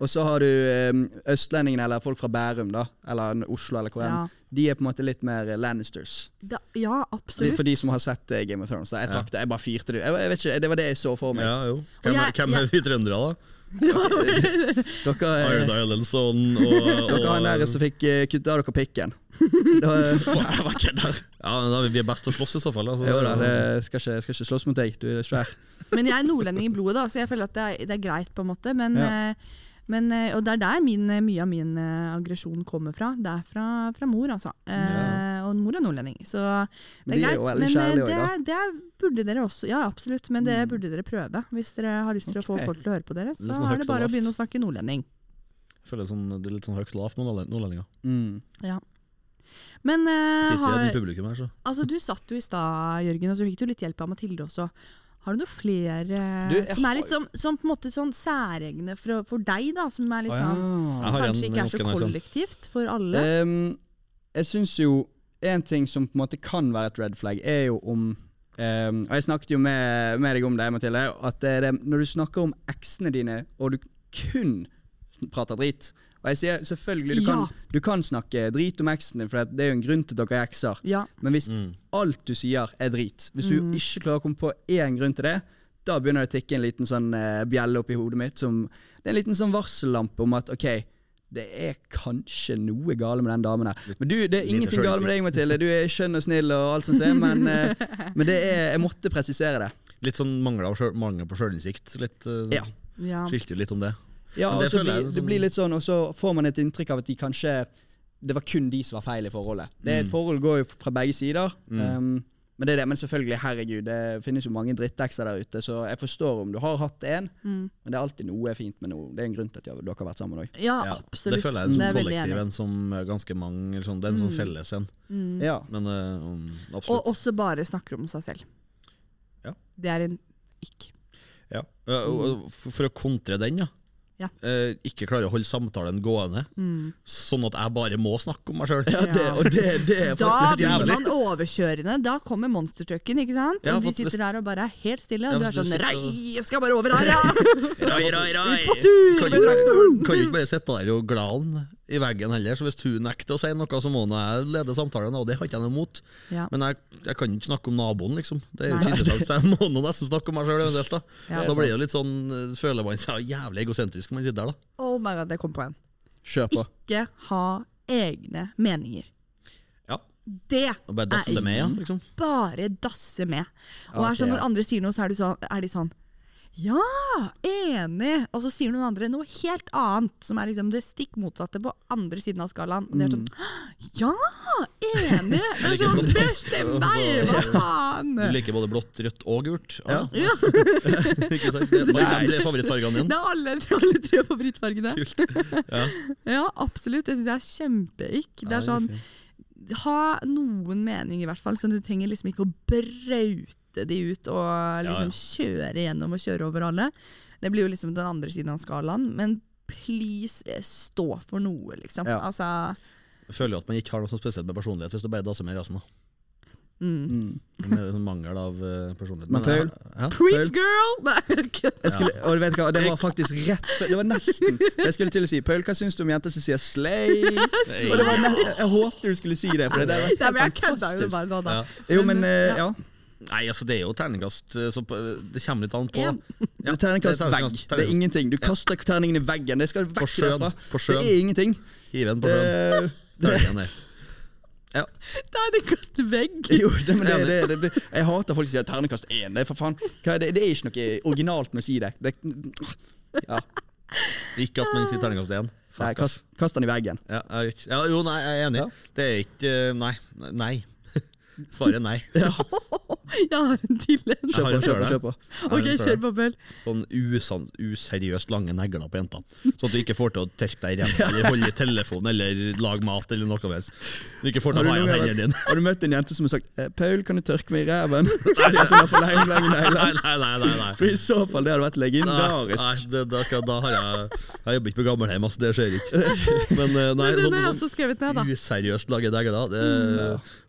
Og så har du um, østlendingene, eller folk fra Bærum, da. Eller Oslo, eller hvor enn. Ja. De er på en måte litt mer eh, Lannisters. Da, ja, absolutt. For de som har sett eh, Game of Thrones. Da. Jeg trakk det, jeg bare fyrte det. Jeg, jeg vet ikke, Det var det jeg så for meg. Ja, jo. Hvem, jeg- hvem er vi trøndere, da? Dere, eh, Iron Islandson og, og dere har en der som fikk uh, kutta av dere pikken. Jeg. Ja, da, Vi er best til å slåss, i så fall. Altså. Jo da, det skal ikke, skal ikke slåss mot deg. Du er svær. Men jeg er nordlending i blodet, da, så jeg føler at det er, det er greit, på en måte. Men, Ja. eh, men, eh, og det er der min, eh, mye av min eh, aggresjon kommer fra. Det er fra, fra mor, altså. Eh, Og mor er nordlending, så det er er greit. men eh, det, er- det er- burde dere også Ja, absolutt. Men det Mm. burde dere prøve. Hvis dere har lyst til å få folk til å høre på dere, så Litt sånn er det bare å begynne å snakke nordlending. Jeg føler sånn, Det er litt sånn høyt lavt med nordlend- nordlendinger. Mm. Men eh, Sitter har, publikum her, så. altså, du satt jo i stad, Jørgen, og så fikk du litt hjelp av Mathilde også. Har du noen flere Du, som er litt sånn, som på en måte sånn særegne for, for deg, da? Som er litt sånn har Kanskje en ikke er så en. kollektivt for alle. Um, jeg syns jo en ting som på en måte kan være et red flag, er jo om um, Og jeg snakket jo med, med deg om det, Mathilde, at det det, når du snakker om eksene dine, og du kun prater drit Og jeg sier selvfølgelig, du, Ja. kan, du kan snakke drit om eksen din, for det er jo en grunn til at dere er ekser. Ja. Men hvis Mm. alt du sier er drit, hvis du Mm. ikke klarer å komme på én grunn til det, da begynner det å tikke en liten sånn uh, bjelle opp i hodet mitt. Som, det er en liten sånn varsellampe om at ok, det er kanskje noe gale med den damen her. Men du, det er ingenting gale med deg, Mathilde. Du er skjønn og snill og alt som er, men, eh, men det er, jeg måtte presisere det. Litt sånn mangel, på sjølinnsikt. Litt, Ja. Ja. Skilte jo litt om det. Ja, det og så blir, det blir litt sånn, og så får man et inntrykk av at de kanskje Det var kun de som var feil i forholdet. Det er Et Mm. forhold går jo fra begge sider. Mm. Um, men det er det, men selvfølgelig, herregud, det finnes jo mange drittekser der ute, så jeg forstår om du har hatt en, Mm. men det er alltid noe fint med noe. Det er en grunn til at dere har vært sammen òg. ja, Ja, absolutt. Det føler jeg er en sånn er kollektiv en som ganske mange sånn, Det er en sånn Mm. felles en. Mm. Ja. Men um, absolutt. Og også bare snakker om seg selv. Ja. Det er en ikk. Ja. Eh, for å kontre den, ja. Ja. Eh, ikke klarer å holde samtalen gående, Mm. sånn at jeg bare må snakke om meg sjøl. ja, det, det, det er Da blir jævlig. man overkjørende. Da kommer monstertrucken, ikke sant? Ja, og de sitter der og bare er helt stille, Ja, og du er sånn Rei, jeg skal bare over her, ja! Rai, rai, rai. På tur Kan du ikke bare sitte der og glane i veggen heller, så hvis hun nekter å si noe, så må nå jeg lede samtalen, og det har ikke jeg noe imot. Ja. Men jeg, jeg kan ikke snakke om naboen, liksom. Det er jo ikke interessant, så jeg må nå nesten snakke om meg sjøl eventuelt. Da Ja. Da blir det litt sånn, eh, føler man seg jævlig egosentrisk når man sitter der, da. Oh my god, det kom på en. Kjør på. Ikke ha egne meninger. Ja. Det Og bare er dasse med, ja, liksom. bare dasse med. Og Ja, er sånn, er- Når andre sier noe, så er, du sånn, er de sånn Ja, enig! Og så sier noen andre noe helt annet, som er liksom det stikk motsatte på andre siden av skalaen. Og de er sånn Ja, enig! Det er sånn. Bestem deg! Hva faen? Du liker både blått, rødt og gult. Ja. Ja, ikke sant? Det er bare de tre favorittfargene det er alle, alle tre favorittfargene. Kult. Ja. Ja, absolutt. Det syns jeg er kjempeikk. Det er sånn ha noen mening, i hvert fall. Så du trenger liksom ikke å braute de ut og liksom kjøre gjennom og kjøre over alle. Det blir jo liksom den andre siden av skalaen. Men please, eh, stå for noe, liksom. Ja. Altså Jeg føler jo at man ikke har noe sånn spesielt med personlighet hvis du bare dasser med resten. da. mm. Mm. Mangel av eh, personlighet. Men jeg- Paul? ja? Preach, girl! Nei, skulle, og du vet hva, Det var faktisk rett før Det var nesten Jeg skulle til å si Paul, hva syns du om jenter som sier slay? Og det var nett, jeg håpte du skulle si det, for det der var helt fantastisk. Jo, men eh, ja. Nei, altså det er jo terningkast, eh, så det kommer litt an på. Ja. Ja, Det er terningkast det er vegg. Det er ingenting. Du kaster terningen i veggen. Det skal vekk derfra. På Det er ingenting. Hiv den på sjøen. Det, den ned. Terningkast vegg! jo, det, men det, det, det, det, jeg hater folk som sier terningkast én. Det er for faen er det, det er ikke noe originalt med å si det. det ja. Ikke at man sier terningkast én. Nei, kast, kast den i veggen. Ja, jeg ja, jo, nei, jeg er enig. Ja. Det er ikke eh, Nei. Nei. Svaret er nei. Jeg har en til en. Kjør på, sjøl kjør på. Ok, kjør på, Bell. Sånn usan, useriøst lange negler på jenta. Sånn at du ikke får til å tørke deg i ræva eller holde i telefonen eller lage mat eller noe som helst. Du ikke får til å ha igjen hendene dine. har du møtt en jente som har sagt eh, 'Paul, kan du tørke meg i ræven?' Nei, nei, nei. nei. For i så fall, det hadde vært legendarisk. nei det, da, da har jeg Jeg jobber ikke på gammelhjem, altså. Det skjer ikke. Men eh, nei, sånn, sånn, sånn også da. useriøst lage negler. Det,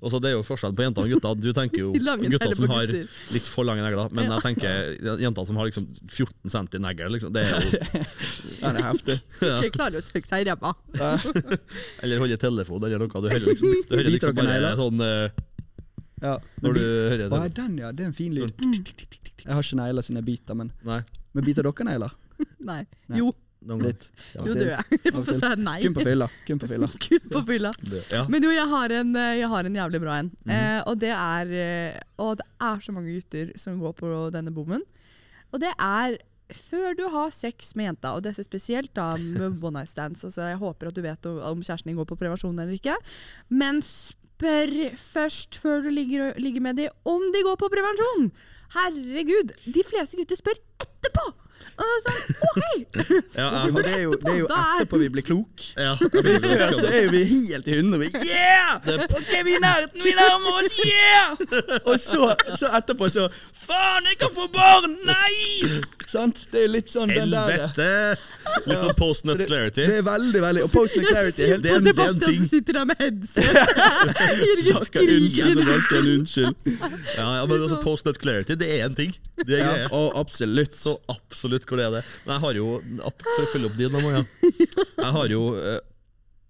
og så det er jo forskjell på jenter og gutter. Du tenker jo gutter som har litt for lange negler, men Ja. jeg tenker jenter som har liksom 14 cm negl, liksom, det er jo det er heftig. ja. Ikke klarer å trykke seg i ræva. Eller holde telefon eller noe. Du hører liksom, du hører liksom bare negler? sånn eh, Ja. Når du hører Å, det. den, ja. Det er en fin lyd. Jeg har ikke negler siden jeg biter, men Nei. Men biter dere negler? Nei. Nei. Jo, Noen. Litt. Jo, du er jeg. Nei. Kun på fylla. Kun på fylla. Kun på fylla. Ja. Men jo, jeg har en, eh, jeg har en jævlig bra en. Mhm. eh, og det er eh, Og det er så mange gutter som går på denne bommen. Og det er før du har sex med jenta, og dette spesielt da med one night stands. Altså, jeg håper at du vet om om kjæresten din går på prevensjon eller ikke. Men spør først, før du ligger, ligger med dem, om de går på prevensjon! Herregud! De fleste gutter spør etterpå! Og sånn, OK! Ja, men det er jo, det er jo er- etterpå vi blir klok. ja, Før så er vi helt i hundre. Vi, Yeah! Ok, vi er i nærheten, vi nærmer oss! Yeah! Og så, så etterpå så Faen, jeg kan få barn! Nei! Sant? Det er litt sånn den der Helvete! Litt sånn post nut clarity. Det er veldig, veldig Og post nut clarity er helt Det er Sebastian ting. som sitter der med headset. Stakkar, unnskyld. Sebastian. Unnskyld. Ja, ja, men altså Post nut clarity, det er en ting. Det er Ja, og absolutt. Så absolutt hvor det er det. Men jeg har jo, for å følge opp din, Maja Jeg har jo eh,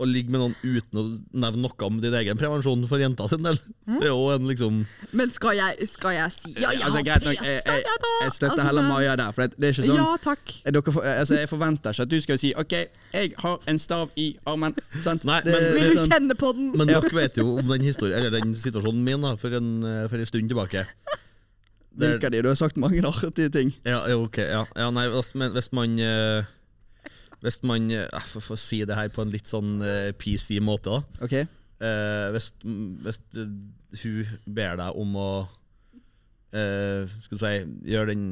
å ligge med noen uten å nevne noe om din egen prevensjon for jenta sin del. Mm. Det er jo en liksom Men skal jeg, skal jeg si Ja, jeg Altså, har greit nok, jeg, p-stav, jeg, jeg, da! jeg støtter Altså, heller sånn- Maja der. For det, det er ikke sånn Ja, takk. Eh, dere, for- altså, Jeg forventer ikke at du skal si OK, jeg har en stav i armen. Sant? Nei, men- Vil du sånn- kjenne på den? Men dere vet jo om den historien Eller den situasjonen min da for en, eh, for en stund tilbake. Det- Hvilke av de? Du har sagt mange artige ting. Ja, ok. Ja, ja nei, hvis, man uh, Hvis man uh, å si det her på en litt sånn uh, PC måte, da. OK? Eh, hvis, hvis hun ber deg om å Skal du si Gjøre den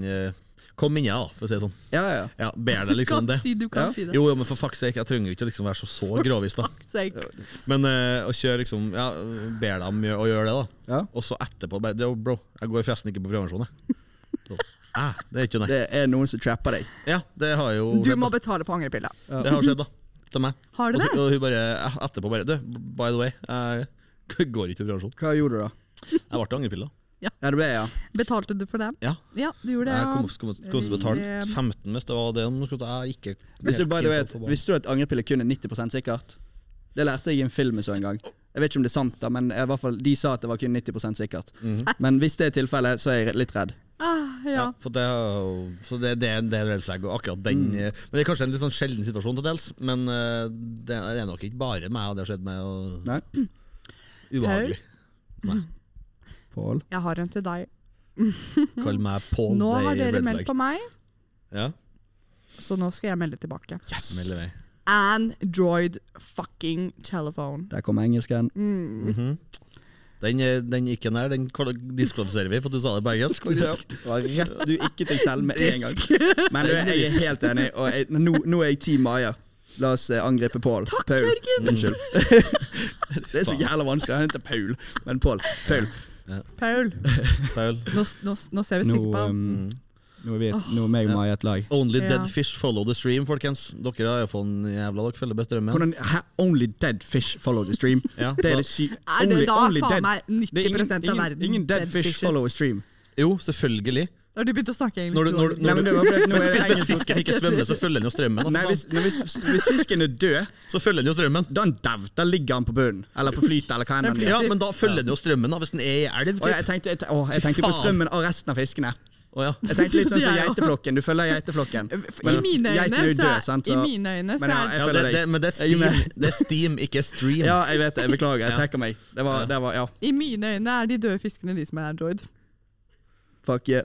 Kom inn, ja, da, for å si det sånn. Ja, ja. Ja, Ber deg liksom det. si, du kan Ja. si det. Jo, jo, men for fuck's sake, jeg trenger jo ikke å liksom være så, så grovis, da. Men uh, å kjøre liksom Ja, ber deg om å gjøre det, da. ja. Og så etterpå bare «Jo, Bro, jeg går forresten ikke på prevensjon, jeg. Ah, det er ikke. Det er noen som trapper deg. Ja, det har jo Du må betale for angrepilla. Det har skjedd, da. Til meg. Har du det? og hun bare eh, etterpå bare Du, by the way, jeg går ikke på prevensjon. Hva gjorde du da? Jeg ble angrepille, da. Ja, det ble ja. Betalte du for den? Ja. Ja, du gjorde det. Jeg Ja. kom, kom, kom til å betale Eh, 15 hvis det var det. Jeg ikke Hvis du, barn. Visste du at angrepille kun er 90% sikkert? Det lærte jeg i en film jeg så en gang. Jeg vet ikke om det er sant, da, men i hvert fall, de sa at det var kun 90 sikkert. Mhm. Men hvis det er tilfellet, så er jeg litt redd. Ah, ja. Ja, for det, er så det, det, er en del red flag, og akkurat den Mm. eh, Men det er kanskje en litt sånn sjelden situasjon til dels, men eh, det er nok ikke bare meg det har skjedd med. Og Nei. ubehagelig. Pål? Jeg har en til deg. Kall meg Paul. Nå har dere meldt på meg, Ja, så nå skal jeg melde tilbake. Yes! Melde meg. Android fucking telephone. Der kom engelsken. Mm. Den, eh, den ikke nær, den diskvalifiserer vi, for du sa det på engelsk. Ja, du ikke til selv med en gang. Men du, jeg er helt enig, og jeg, nå, nå er jeg Team Maja. La oss eh, angripe Pål. Takk, Paul. Jørgen! Unnskyld. det er så jævla vanskelig. Han heter Paul, men Pål. Paul. Paul, Paul. nå, nå, nå ser vi stygt på han. um, nå er vi et, nå er meg og Maja et lag. Only Ja. dead fish follow the stream, folkens. Dere har iPhone jævla dere følger best drømmen. Hvordan, hæ? only dead fish follow the stream. Ja, Det er det sy... Det only- da only faen dead- meg 90 Det er ingen, av verden ingen dead, fish fishes? follow a stream. Jo, selvfølgelig. Har du begynte å snakke engelsk? Når du, når, når, Nei, men hvis, fisken ikke svømmer, så følger den jo strømmen. Nei, hvis, når, hvis, hvis fisken er død, Så følger den jo strømmen. da er han. Da ligger han på bunnen. Eller på flytet, eller hva enn Den gjør. Ja, men da følger den jo strømmen, da, hvis den er i elv. Og jeg tenkte, jeg, å, jeg tenkte på strømmen av resten av fiskene. Oh, ja. Jeg tenkte litt sånn som er geiteflokken. Du følger geiteflokken. I mine er øyne jo så er, i mine øyne så er Ja, det, det, men det er, steam, det er steam, ikke stream. Ja, jeg vet det. Jeg beklager. Jeg trekker meg. Det var, det var Ja, I mine øyne er de døde fiskene de som er android. Fuck yeah.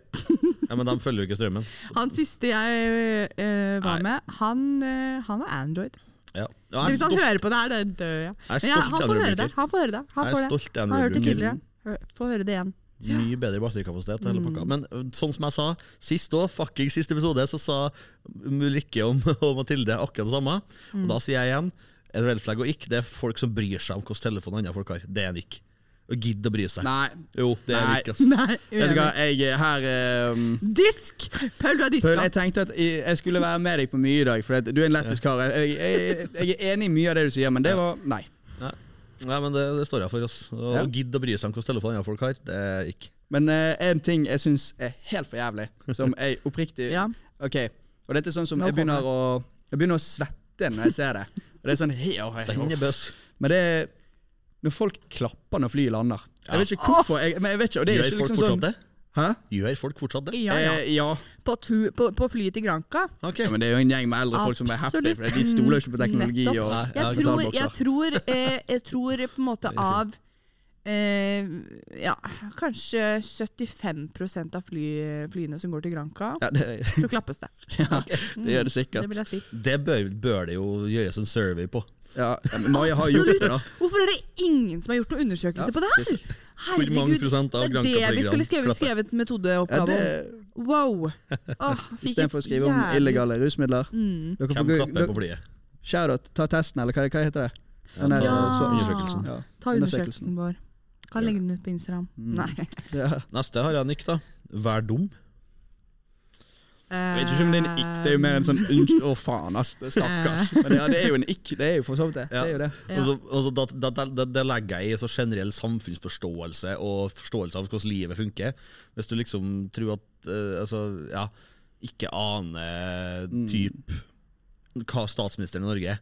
Ja, Men de følger jo ikke strømmen. Han siste jeg eh, var Nei. med, han, eh, han er android. Ja. Ja, jeg Hvis han stolt, hører på det her, det er død, jeg er Men ja, stolt han får høre det. Android-bruker. Han får høre det. Han Jeg får er det. stolt Han har hørt det Android-bruker. tidligere. Hør- Få høre det igjen. Mye bedre batterikapasitet. og hele Mm. pakka. Men ø, sånn som jeg sa, sist òg, fucking siste episode, så sa Ulrikke og, og Mathilde akkurat det samme. Mm. Og da sier jeg igjen, en red flag og ikke, det er folk som bryr seg om hvilken telefon andre folk har. Det er en ikke. Og gidde å bry seg. Nei. Jo, det er Nei. ikke, altså. Nei, Vet du hva, jeg er her um, Disk! Paul, du har Paul, diska. jeg tenkte at jeg jeg skulle være med deg på mye i dag, for at du er en lettest kar. Jeg, jeg, jeg er enig i mye av det du sier, men det var Nei. Nei, men det, det står jeg for. Oss. Å Ja. gidde å bry seg om hvilken telefon andre folk har, det er ikke. Men eh, en ting jeg syns er helt for jævlig, som jeg oppriktig Ja. Ok, og dette er sånn som jeg begynner, å, jeg begynner å svette når jeg ser det. Og det er sånn he, oh, he, er oh. Men det er når folk klapper når flyet lander. Ja. Jeg vet ikke hvorfor. Jeg, men jeg vet ikke, og det er Gjør ikke folk liksom fortsatt sånn det? Hæ? Gjør folk fortsatt det? Ja, ja. Eh, ja. På, tu, på, på flyet til Granca. Ok. ja. Men det er jo en gjeng med eldre folk som er happy, Absolutt. for de stoler jo ikke på teknologi. Nettopp. Og, Nei, Jeg, Ja, tror, jeg, tror, eh, jeg tror på en måte av eh, Ja, kanskje 75% av fly, flyene som går til Granca, ja, det, så klappes det. ja, det gjør det Det sikkert. vil jeg si. Det bør, bør det jo gjøres en survey på. Ja, men Maja har gjort det, da. Hvorfor er det ingen som har gjort noen undersøkelse Ja, på det her? Herregud. Det er det vi skulle skrevet, skrevet metodeoppgave om. Wow. Åh, fikk Istedenfor å skrive om illegale rusmidler. Mm. Dere får gå- på flyet? Shout-out, ta testen, eller hva, hva heter det? Ja, Den ja, ta undersøkelsen. Ja. Ta undersøkelsen vår. Kan legge den ut på Instagram. Mm. Nei. Ja. Neste har jeg Nick, da. Vær dum. Jeg vet ikke om det er en ikk, det er jo mer en sånn unnskyld Å, faen, ass. Det stakkars. Men ja, det er jo en ikk. Det er jo for så vidt det. Det er jo det. Ja. Og så- og så da, da, da, da, det legger jeg i så generell samfunnsforståelse og forståelse av hvordan livet funker. Hvis du liksom tror at uh, altså, ja, ikke aner Mm. typ hva statsministeren i Norge er.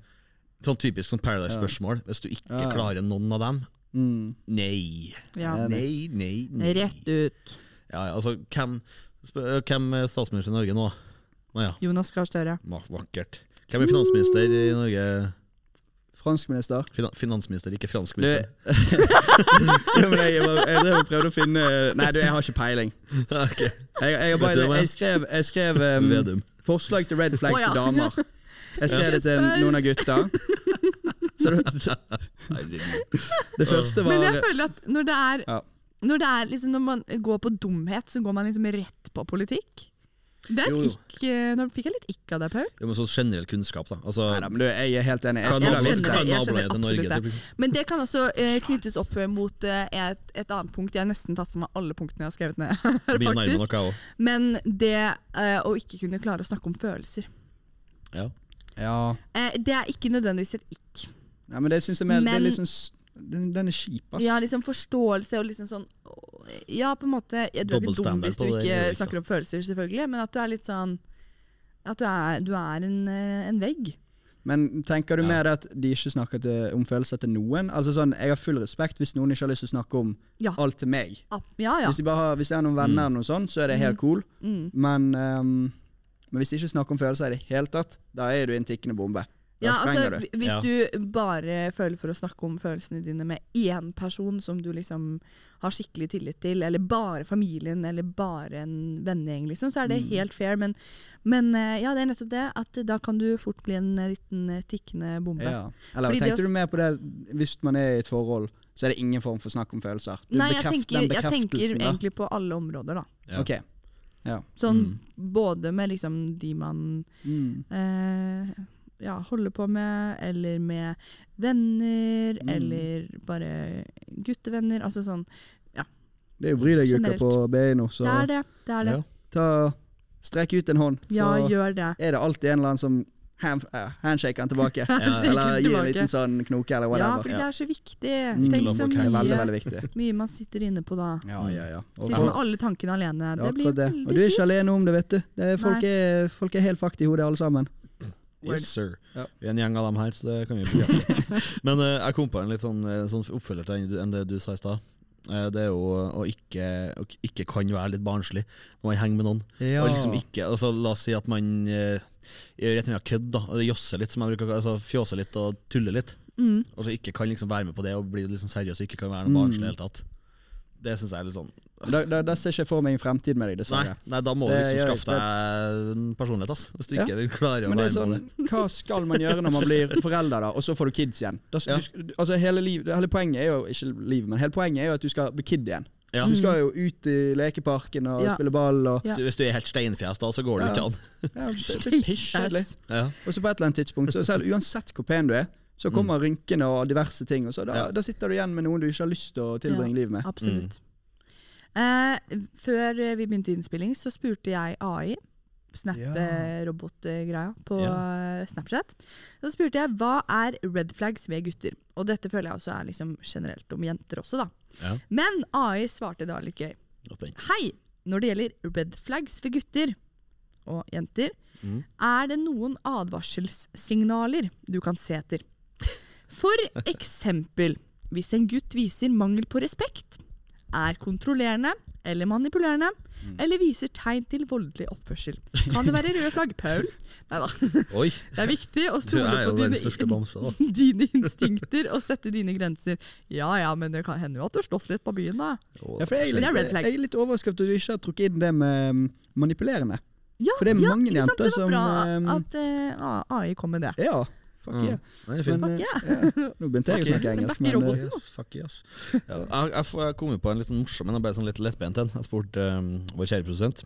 Sånn typisk sånn Paradise-spørsmål. Hvis du ikke Ja. klarer noen av dem Mm. Nei. Ja. Nei, nei, nei. Rett ut. Ja, ja, altså, hvem, hvem er statsminister i Norge nå? Nå ja, Jonas Gahr Støre. vakkert. Hvem er finansminister i Norge? Franskminister. Fina, finansminister, ikke franskminister. men jeg, var- jeg drev prøvde å finne Nei, du, jeg har ikke peiling. Okay. Jeg, jeg, bare, jeg skrev, jeg skrev um, forslag til red flags oh, ja. til damer. Jeg skrev det til noen av gutta. Så det, det første Men jeg føler at når det er, Ja. Når, det er liksom, når man går på dumhet, så går man liksom rett på politikk. Det er Jo, et jo. ikk, Nå fikk jeg litt ikk av deg, Paul. Jo, men sånn generell kunnskap, da. Altså, Nei da, men du, jeg er helt enig. Jeg jeg skjønner det. det. skjønner absolutt det. Men det kan også eh, knyttes opp mot eh, et, et annet punkt. Jeg har nesten tatt for meg alle punktene jeg har skrevet ned. Faktisk. jeg. Men det eh, å ikke kunne klare å snakke om følelser, Ja. Ja. eh, det er ikke nødvendigvis et ikk. ja, men det syns jeg mer det er liksom den, den er kjip, ass. Ja, liksom forståelse og liksom sånn Ja, på en måte ja, Du er ikke dum hvis du ikke det snakker om følelser, selvfølgelig, men at du er litt sånn At du er, du er en, eh, en vegg. Men tenker du Ja. mer at de ikke snakker til, om følelser til noen? Altså sånn, Jeg har full respekt hvis noen ikke har lyst til å snakke om Ja. alt til meg. Ja, ja. Hvis, de bare har, hvis jeg har noen venner, Mm. noe sånt, så er det helt cool. Mm. Men, um, men hvis de ikke snakker om følelser i det hele tatt, da er du en tikkende bombe. Ja, altså, du. Hvis Ja. du bare føler for å snakke om følelsene dine med én person som du liksom har skikkelig tillit til, eller bare familien, eller bare en vennegjeng, liksom, så er det Mm. helt fair. Men, men eh, ja, det er nettopp det, at da kan du fort bli en liten eh, tikkende bombe. Ja. Eller Fordi tenkte du mer på det hvis man er i et forhold, så er det ingen form for snakk om følelser? Du Nei, jeg tenker, den jeg tenker da. egentlig på alle områder, da. Ja. Ok. Sånn Mm. både med liksom de man Mm. eh, ja, holder på med, eller med venner, Mm. eller bare guttevenner. Altså sånn ja. Det er jo bry deg-uka på beina, så Det er det. det, er det. Ja. ta Strekk ut en hånd, så Ja, gjør det. er det alltid en eller annen som hand, uh, handshaker den tilbake. Eller gir en liten sånn knoke, eller whatever. Ja, for det er så viktig. Mm. Tenk så Det er veldig, veldig viktig. mye man sitter inne på da. Ja, ja, ja. Og Sitter med alle tankene alene. Ja, Det blir veldig kjipt. Og du er ikke alene om det, vet du. Det er, folk, er, folk er helt fucked i hodet, alle sammen. Yes, sir. Ja. Vi er en gjeng av dem her, så det kan vi bekrefte. Men uh, jeg kom på en litt sånn, eh, sånn oppfølger til enn det du sa i stad. Uh, det er jo å ikke, å ikke kan være litt barnslig når man henger med noen. Ja. Og liksom ikke, altså, la oss si at man uh, gjør et eller annet kødd, da, josser litt, som jeg bruker, altså, fjåser litt og tuller litt. Mm. Og så ikke kan liksom være med på det og bli liksom seriøs og ikke kan være noe barnslig i Mm. det hele tatt. Det syns jeg er litt sånn Da, da, da ser ikke for meg en fremtid med deg, Nei, dessverre. nei da må du liksom skaffe deg en personlighet, ass, hvis du Ja. ikke klarer å Men det være sånn, med hva skal man gjøre når man blir forelder, da, og så får du kids igjen? Da, Ja. du, altså hele, liv, hele poenget er jo ikke livet, men hele poenget er jo at du skal bli kid igjen. Ja. Du skal jo ut i lekeparken og Ja. spille ball og Ja. Hvis du- er helt steinfjes, da, så går det jo Ja. ikke an. ja, Det pisskjedelig. Ja. Og så på et eller annet tidspunkt, så selv uansett hvor pen du er, så kommer rynkene og diverse ting, og så da, Mm. Ja. da sitter du igjen med noen du ikke har lyst til å tilbringe livet med. Absolutt. Eh, før vi begynte innspilling, så spurte jeg AI, Snap-robot-greia, på ja. Snapchat. Så spurte jeg hva er red flags ved gutter. Og dette føler jeg også er liksom generelt om jenter også, da. Ja. Men AI svarte da litt gøy. Hei! Når det gjelder red flags ved gutter og jenter, mm. er det noen advarselssignaler du kan se etter. For eksempel hvis en gutt viser mangel på respekt, er kontrollerende eller manipulerende, Mm. eller viser tegn til voldelig oppførsel. Kan det være røde flagg, Paul? Neida. Oi, Det er viktig å stole på dine, bomse, dine instinkter og sette dine grenser. Ja ja, men det kan hende jo at du slåss litt på byen, da. Ja, for jeg, er Det er red litt, flag. jeg er litt overrasket over at du ikke har trukket inn det med mm, manipulerende. Ja, For det er ja, mange sant? jenter Det var bra som, at uh, AI kom med det. Ja, fuck Mm. yeah. Nei, det er. Men, Fuck yeah. ja, nå begynte jeg å snakke engelsk, men eh, Yes, fuck yes. Ja, jeg, jeg, kom jo på en litt sånn morsom, men bare sånn litt lettbent en. Jeg spurte um, vår kjære produsent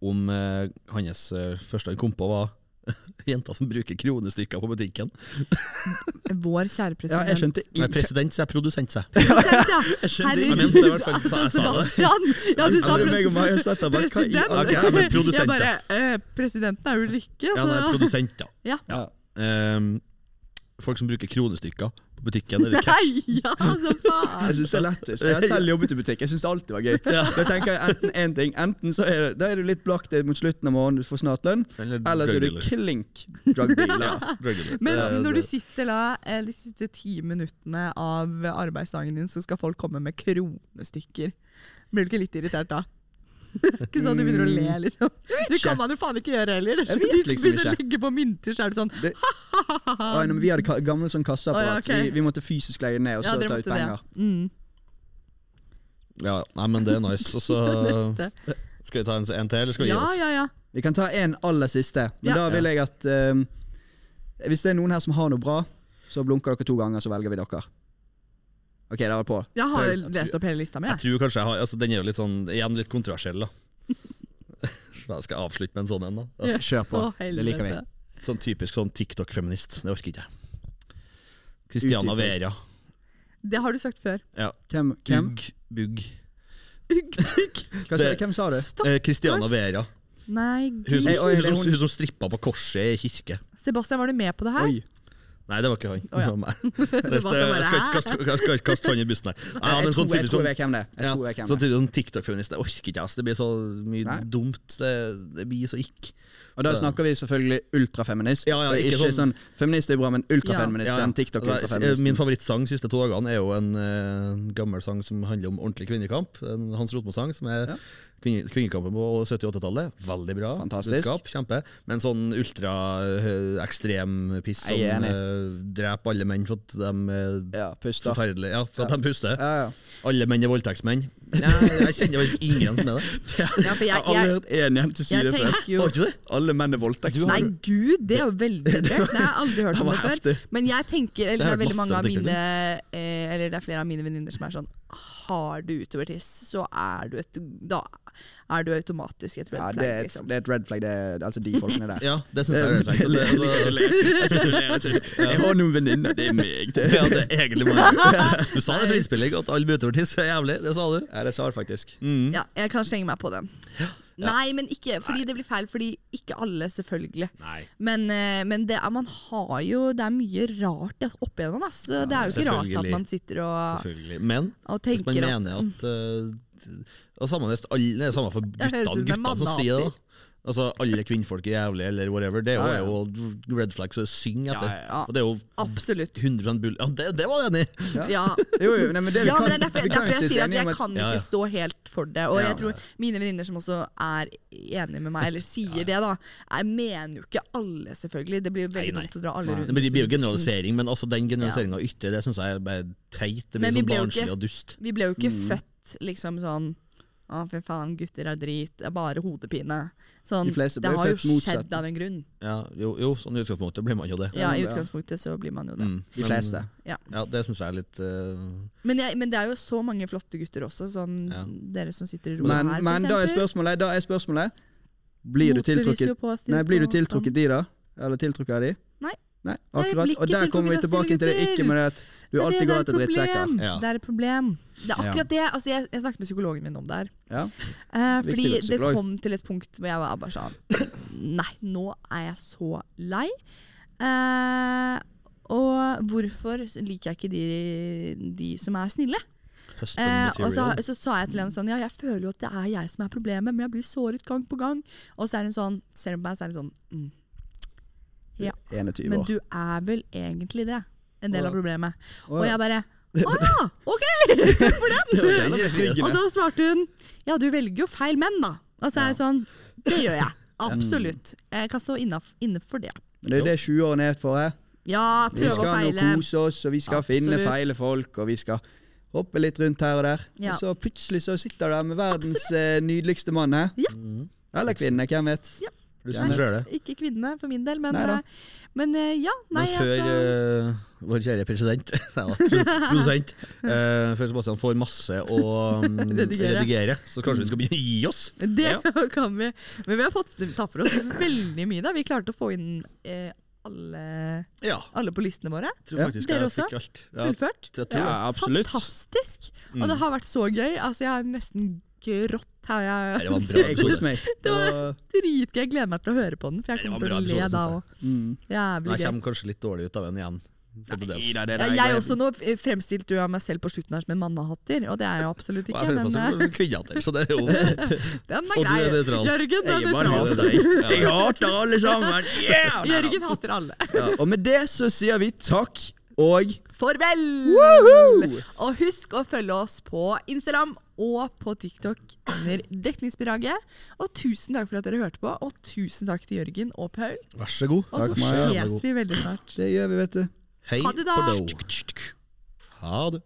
om uh, hans uh, første han kom på, var Jenta som bruker kronestykker på butikken. Vår kjære president. ja, jeg skjønte Nei, ikke president, sa jeg. Produsent, sa jeg. Ja. Jeg skjønte det i hvert fall, altså, sa jeg sa det. Sebastian! Ja, du sa i president. alle- men produsent, Jeg bare eh, Presidenten er Ulrikke, Ja, nei, er produsent, ja. Ja. Ja. Ehm, folk som bruker kronestykker på butikken. Eller cash. Nei, ja, så faen! Jeg syns det er lettest. Jeg har selv jobbet i butikk. Jeg syns det alltid var gøy. Da tenker jeg enten én ting. Enten så er, det, da er du litt blakk mot slutten av måneden, du får snart lønn. Eller Eller så er du klink drug dealer. Drug dealer. Men Det når du sitter da eh, de siste ti minuttene av arbeidsdagen din, så skal folk komme med kronestykker. Blir du ikke litt irritert da? ikke sånn du begynner å le, liksom. Det kan man jo faen ikke gjøre heller. Jeg vet Hvis du liksom begynner å ikke. legge på mynter, så er det sånn Det, ah, nei, vi hadde gammel gamle sånn kasseapparat. Å, ja, okay. vi, vi måtte fysisk legge ned og Ja, så dere ta ut penger. Mm. Ja, nei, men det er nice. Og så skal vi ta en, en til, eller skal vi gi Ja, oss? ja, ja. Vi kan ta en aller siste. Men Ja. da vil jeg at um, Hvis det er noen her som har noe bra, så blunker dere to ganger, så velger vi dere. OK, da var på. Jeg har Prøv. lest opp hele lista mi. Jeg jeg. tror kanskje jeg har altså, Den er jo litt sånn Igjen litt kontroversiell, da. Så jeg skal avslutte med en sånn en, da. Ja. Kjør på. Å, det liker vi. Sånn typisk sånn TikTok-feminist. Det orker ikke jeg. Christiana. Vera. Det har du sagt før. Ja. Hvem? hvem? Ugg. Bugg. Ugg, ugg. Hva sa, Det- hvem sa det? Stopp. Eh, Christiana Vera. Nei, Hun gud. som, oi, hun, det er som, hun- hun som strippa på korset i kirke. Sebastian, var du med på det her? Oi. Nei, det var ikke han. Oh, ja. Det var meg. Jeg skal ikke kaste- han i bussen her. Nei, Jeg, tror, sånn jeg tror jeg vet hvem det er. Ja, tror jeg vet hvem sånn det er. sånn TikTok-feminist. Det orker ikke jeg. Det blir så mye dumt. Det, det blir så ikk. Og da snakker vi selvfølgelig ultrafeminist. Ja, ja, ikke ikke sånn, sånn- Feminist er bra, men ultrafeminist. Ja. Den Altså, TikTok-ultrafeministen. min favorittsang siste to dagene er jo en eh, gammel sang som handler om ordentlig kvinnekamp. En Hans Rotmo-sang som er Ja. kvinnekampen på 70-80-tallet. Veldig bra. Fantastisk. budskap, Kjempe. Men sånn ultra-ekstrem piss som Jeg eh, dreper alle menn for at de er Ja, puster. Ja, for at Ja. de puster. Ja, ja. Alle menn er voldtektsmenn. Nei, jeg kjenner faktisk ingen som er det. Ja, for Jeg jeg, har aldri jeg, hørt én jente si jeg det før. tenker jo Har du ikke det? Alle menn er voldtektsmenn. Nei, gud, det er jo veldig drøyt. Det har jeg aldri hørt Det om det før. Men jeg tenker, eller Det det er veldig mange av mine eh, Eller det er flere av mine venninner som er sånn Har du utovertiss, så er du et Da er du automatisk et red Ja, det er, et, liksom. det er et red flag, det er, altså de folkene der. Ja, det syns jeg er red Jeg jeg har noen venninner, det er meg. Det. Ja, det er egentlig mange. Du sa det for innspilling, at alle med utovertiss er jævlig. Det sa du. Ja, det sa du faktisk. Mm. Ja, jeg kan slenge meg på den. Nei, men ikke fordi det blir feil. Fordi ikke alle, selvfølgelig. Men, eh, men det er, man har jo Det er mye rart opp igjennom. Altså. Så det er jo ikke rart at man sitter og. Men og hvis man mener at uh, det, er samme, det, er samme for gutta, guttene, som sier det. da Altså Alle kvinnfolk er jævlige, eller whatever. Det er jo, Ja, ja. er jo red flag, så synge etter. Ja, ja, ja. Og det er jo Absolutt. 100 bull... Ja, det, det var jeg enig i! Ja. Jo, jo, nei, men det, vi ja kan, men det er derfor, vi kan derfor jeg sier at jeg kan Ja, ja. ikke stå helt for det. Og Ja. jeg tror mine venninner som også er enige med meg, eller sier det, da Jeg mener jo ikke alle, selvfølgelig. Det blir jo veldig Nei, nei. dumt å dra alle rundt. Det blir, det blir jo generalisering, men altså den generaliseringa av ytre, det syns jeg er bare teit. Det blir sånn barnslig ikke- og dust. Vi ble jo ikke Mm. født liksom sånn Å, fy faen, gutter er drit. Det er bare hodepine. Sånn, De fleste ble det har jo motsatt. skjedd av en grunn. Ja, jo, jo, sånn i utgangspunktet blir man jo det. Ja, I utgangspunktet så blir man jo det. Mm, De men- fleste. Ja, det syns jeg er litt uh, Men, jeg, men det er jo så mange flotte gutter også, sånn Ja. dere som sitter i rommet Men, her, for men da er spørsmålet, da er spørsmålet Blir du tiltrukket Nei, blir du tiltrukket de, da? Eller tiltrukket av de? Nei. Nei, akkurat. Og der kommer vi tilbake til det ikke med det at du Det er alltid går etter er drittsekker. Ja. Det er et problem. Det er akkurat det. Altså, jeg, jeg snakket med psykologen min om det her. Ja. Eh, fordi det kom til et punkt hvor jeg var bare sånn Nei, nå er jeg så lei. Eh, og hvorfor liker jeg ikke de, de som er snille? Eh, og så, så sa jeg til henne sånn Ja, jeg føler jo at det er jeg som er problemet, men jeg blir såret gang på gang. Og så er hun sånn Ser hun på meg, så er hun sånn mm, Ja. 21 år. Men du er vel egentlig det. En del av problemet. Og jeg bare Å ja! OK! Takk for den! Og da svarte hun Ja, du velger jo feil menn, da. Og så er jeg sånn Det gjør jeg. Absolutt. Jeg kan stå innenfor det. Men det er det 20-årene er for. Her. Ja, Vi prøve å skal nå feile. kose oss, og vi skal finne feile folk, og vi skal hoppe litt rundt her og der. Ja. Og så plutselig så sitter du der med verdens Absolutt. nydeligste mann. her. Ja. Eller kvinne, hvem vet. Ja, det? Ikke kvinnene, for min del, men, Nei eh, men eh, ja. Nei, Men før altså eh, vår kjære president Prosent. uh, Før Sebastian får masse å um, Redigere. redigere. så kanskje vi skal begynne å gi oss? Det Ja. kan vi. Men vi har fått tatt for oss veldig mye. da Vi klarte å få inn eh, alle, Ja. alle på listene våre. Ja. Dere også? Ja, Fullført. absolutt. Fantastisk! Mm. Og det har vært så gøy. Altså, jeg har nesten grått her. Jeg, det var bra Jeg koser meg. Det var- dritgøy. Jeg gleder meg til å høre på den, for jeg Nei, kommer til å le da òg. mm. Jævlig Jeg kommer kanskje litt dårlig ut av den igjen. Nei, Ja, der jeg også, Nå fremstilte jo meg selv på slutten her som en mannehatter, og det er jeg absolutt ikke. jeg Men eh, kvinnehatter, så det er jo den Og er du grei. er nøytral. Jørgen, er nøytral. Jeg hater alle sammen! Yeah! Jørgen hater alle. Ja, og med det så sier vi takk og Farvel! Woohoo! Og husk å følge oss på Instagram og på TikTok under Dekningsbidraget. Og tusen takk for at dere hørte på, og tusen takk til Jørgen og Paul. Vær så god. Og så ses vi veldig snart. Det gjør vi, vet du. Hei Ha det da. på do. Ha det.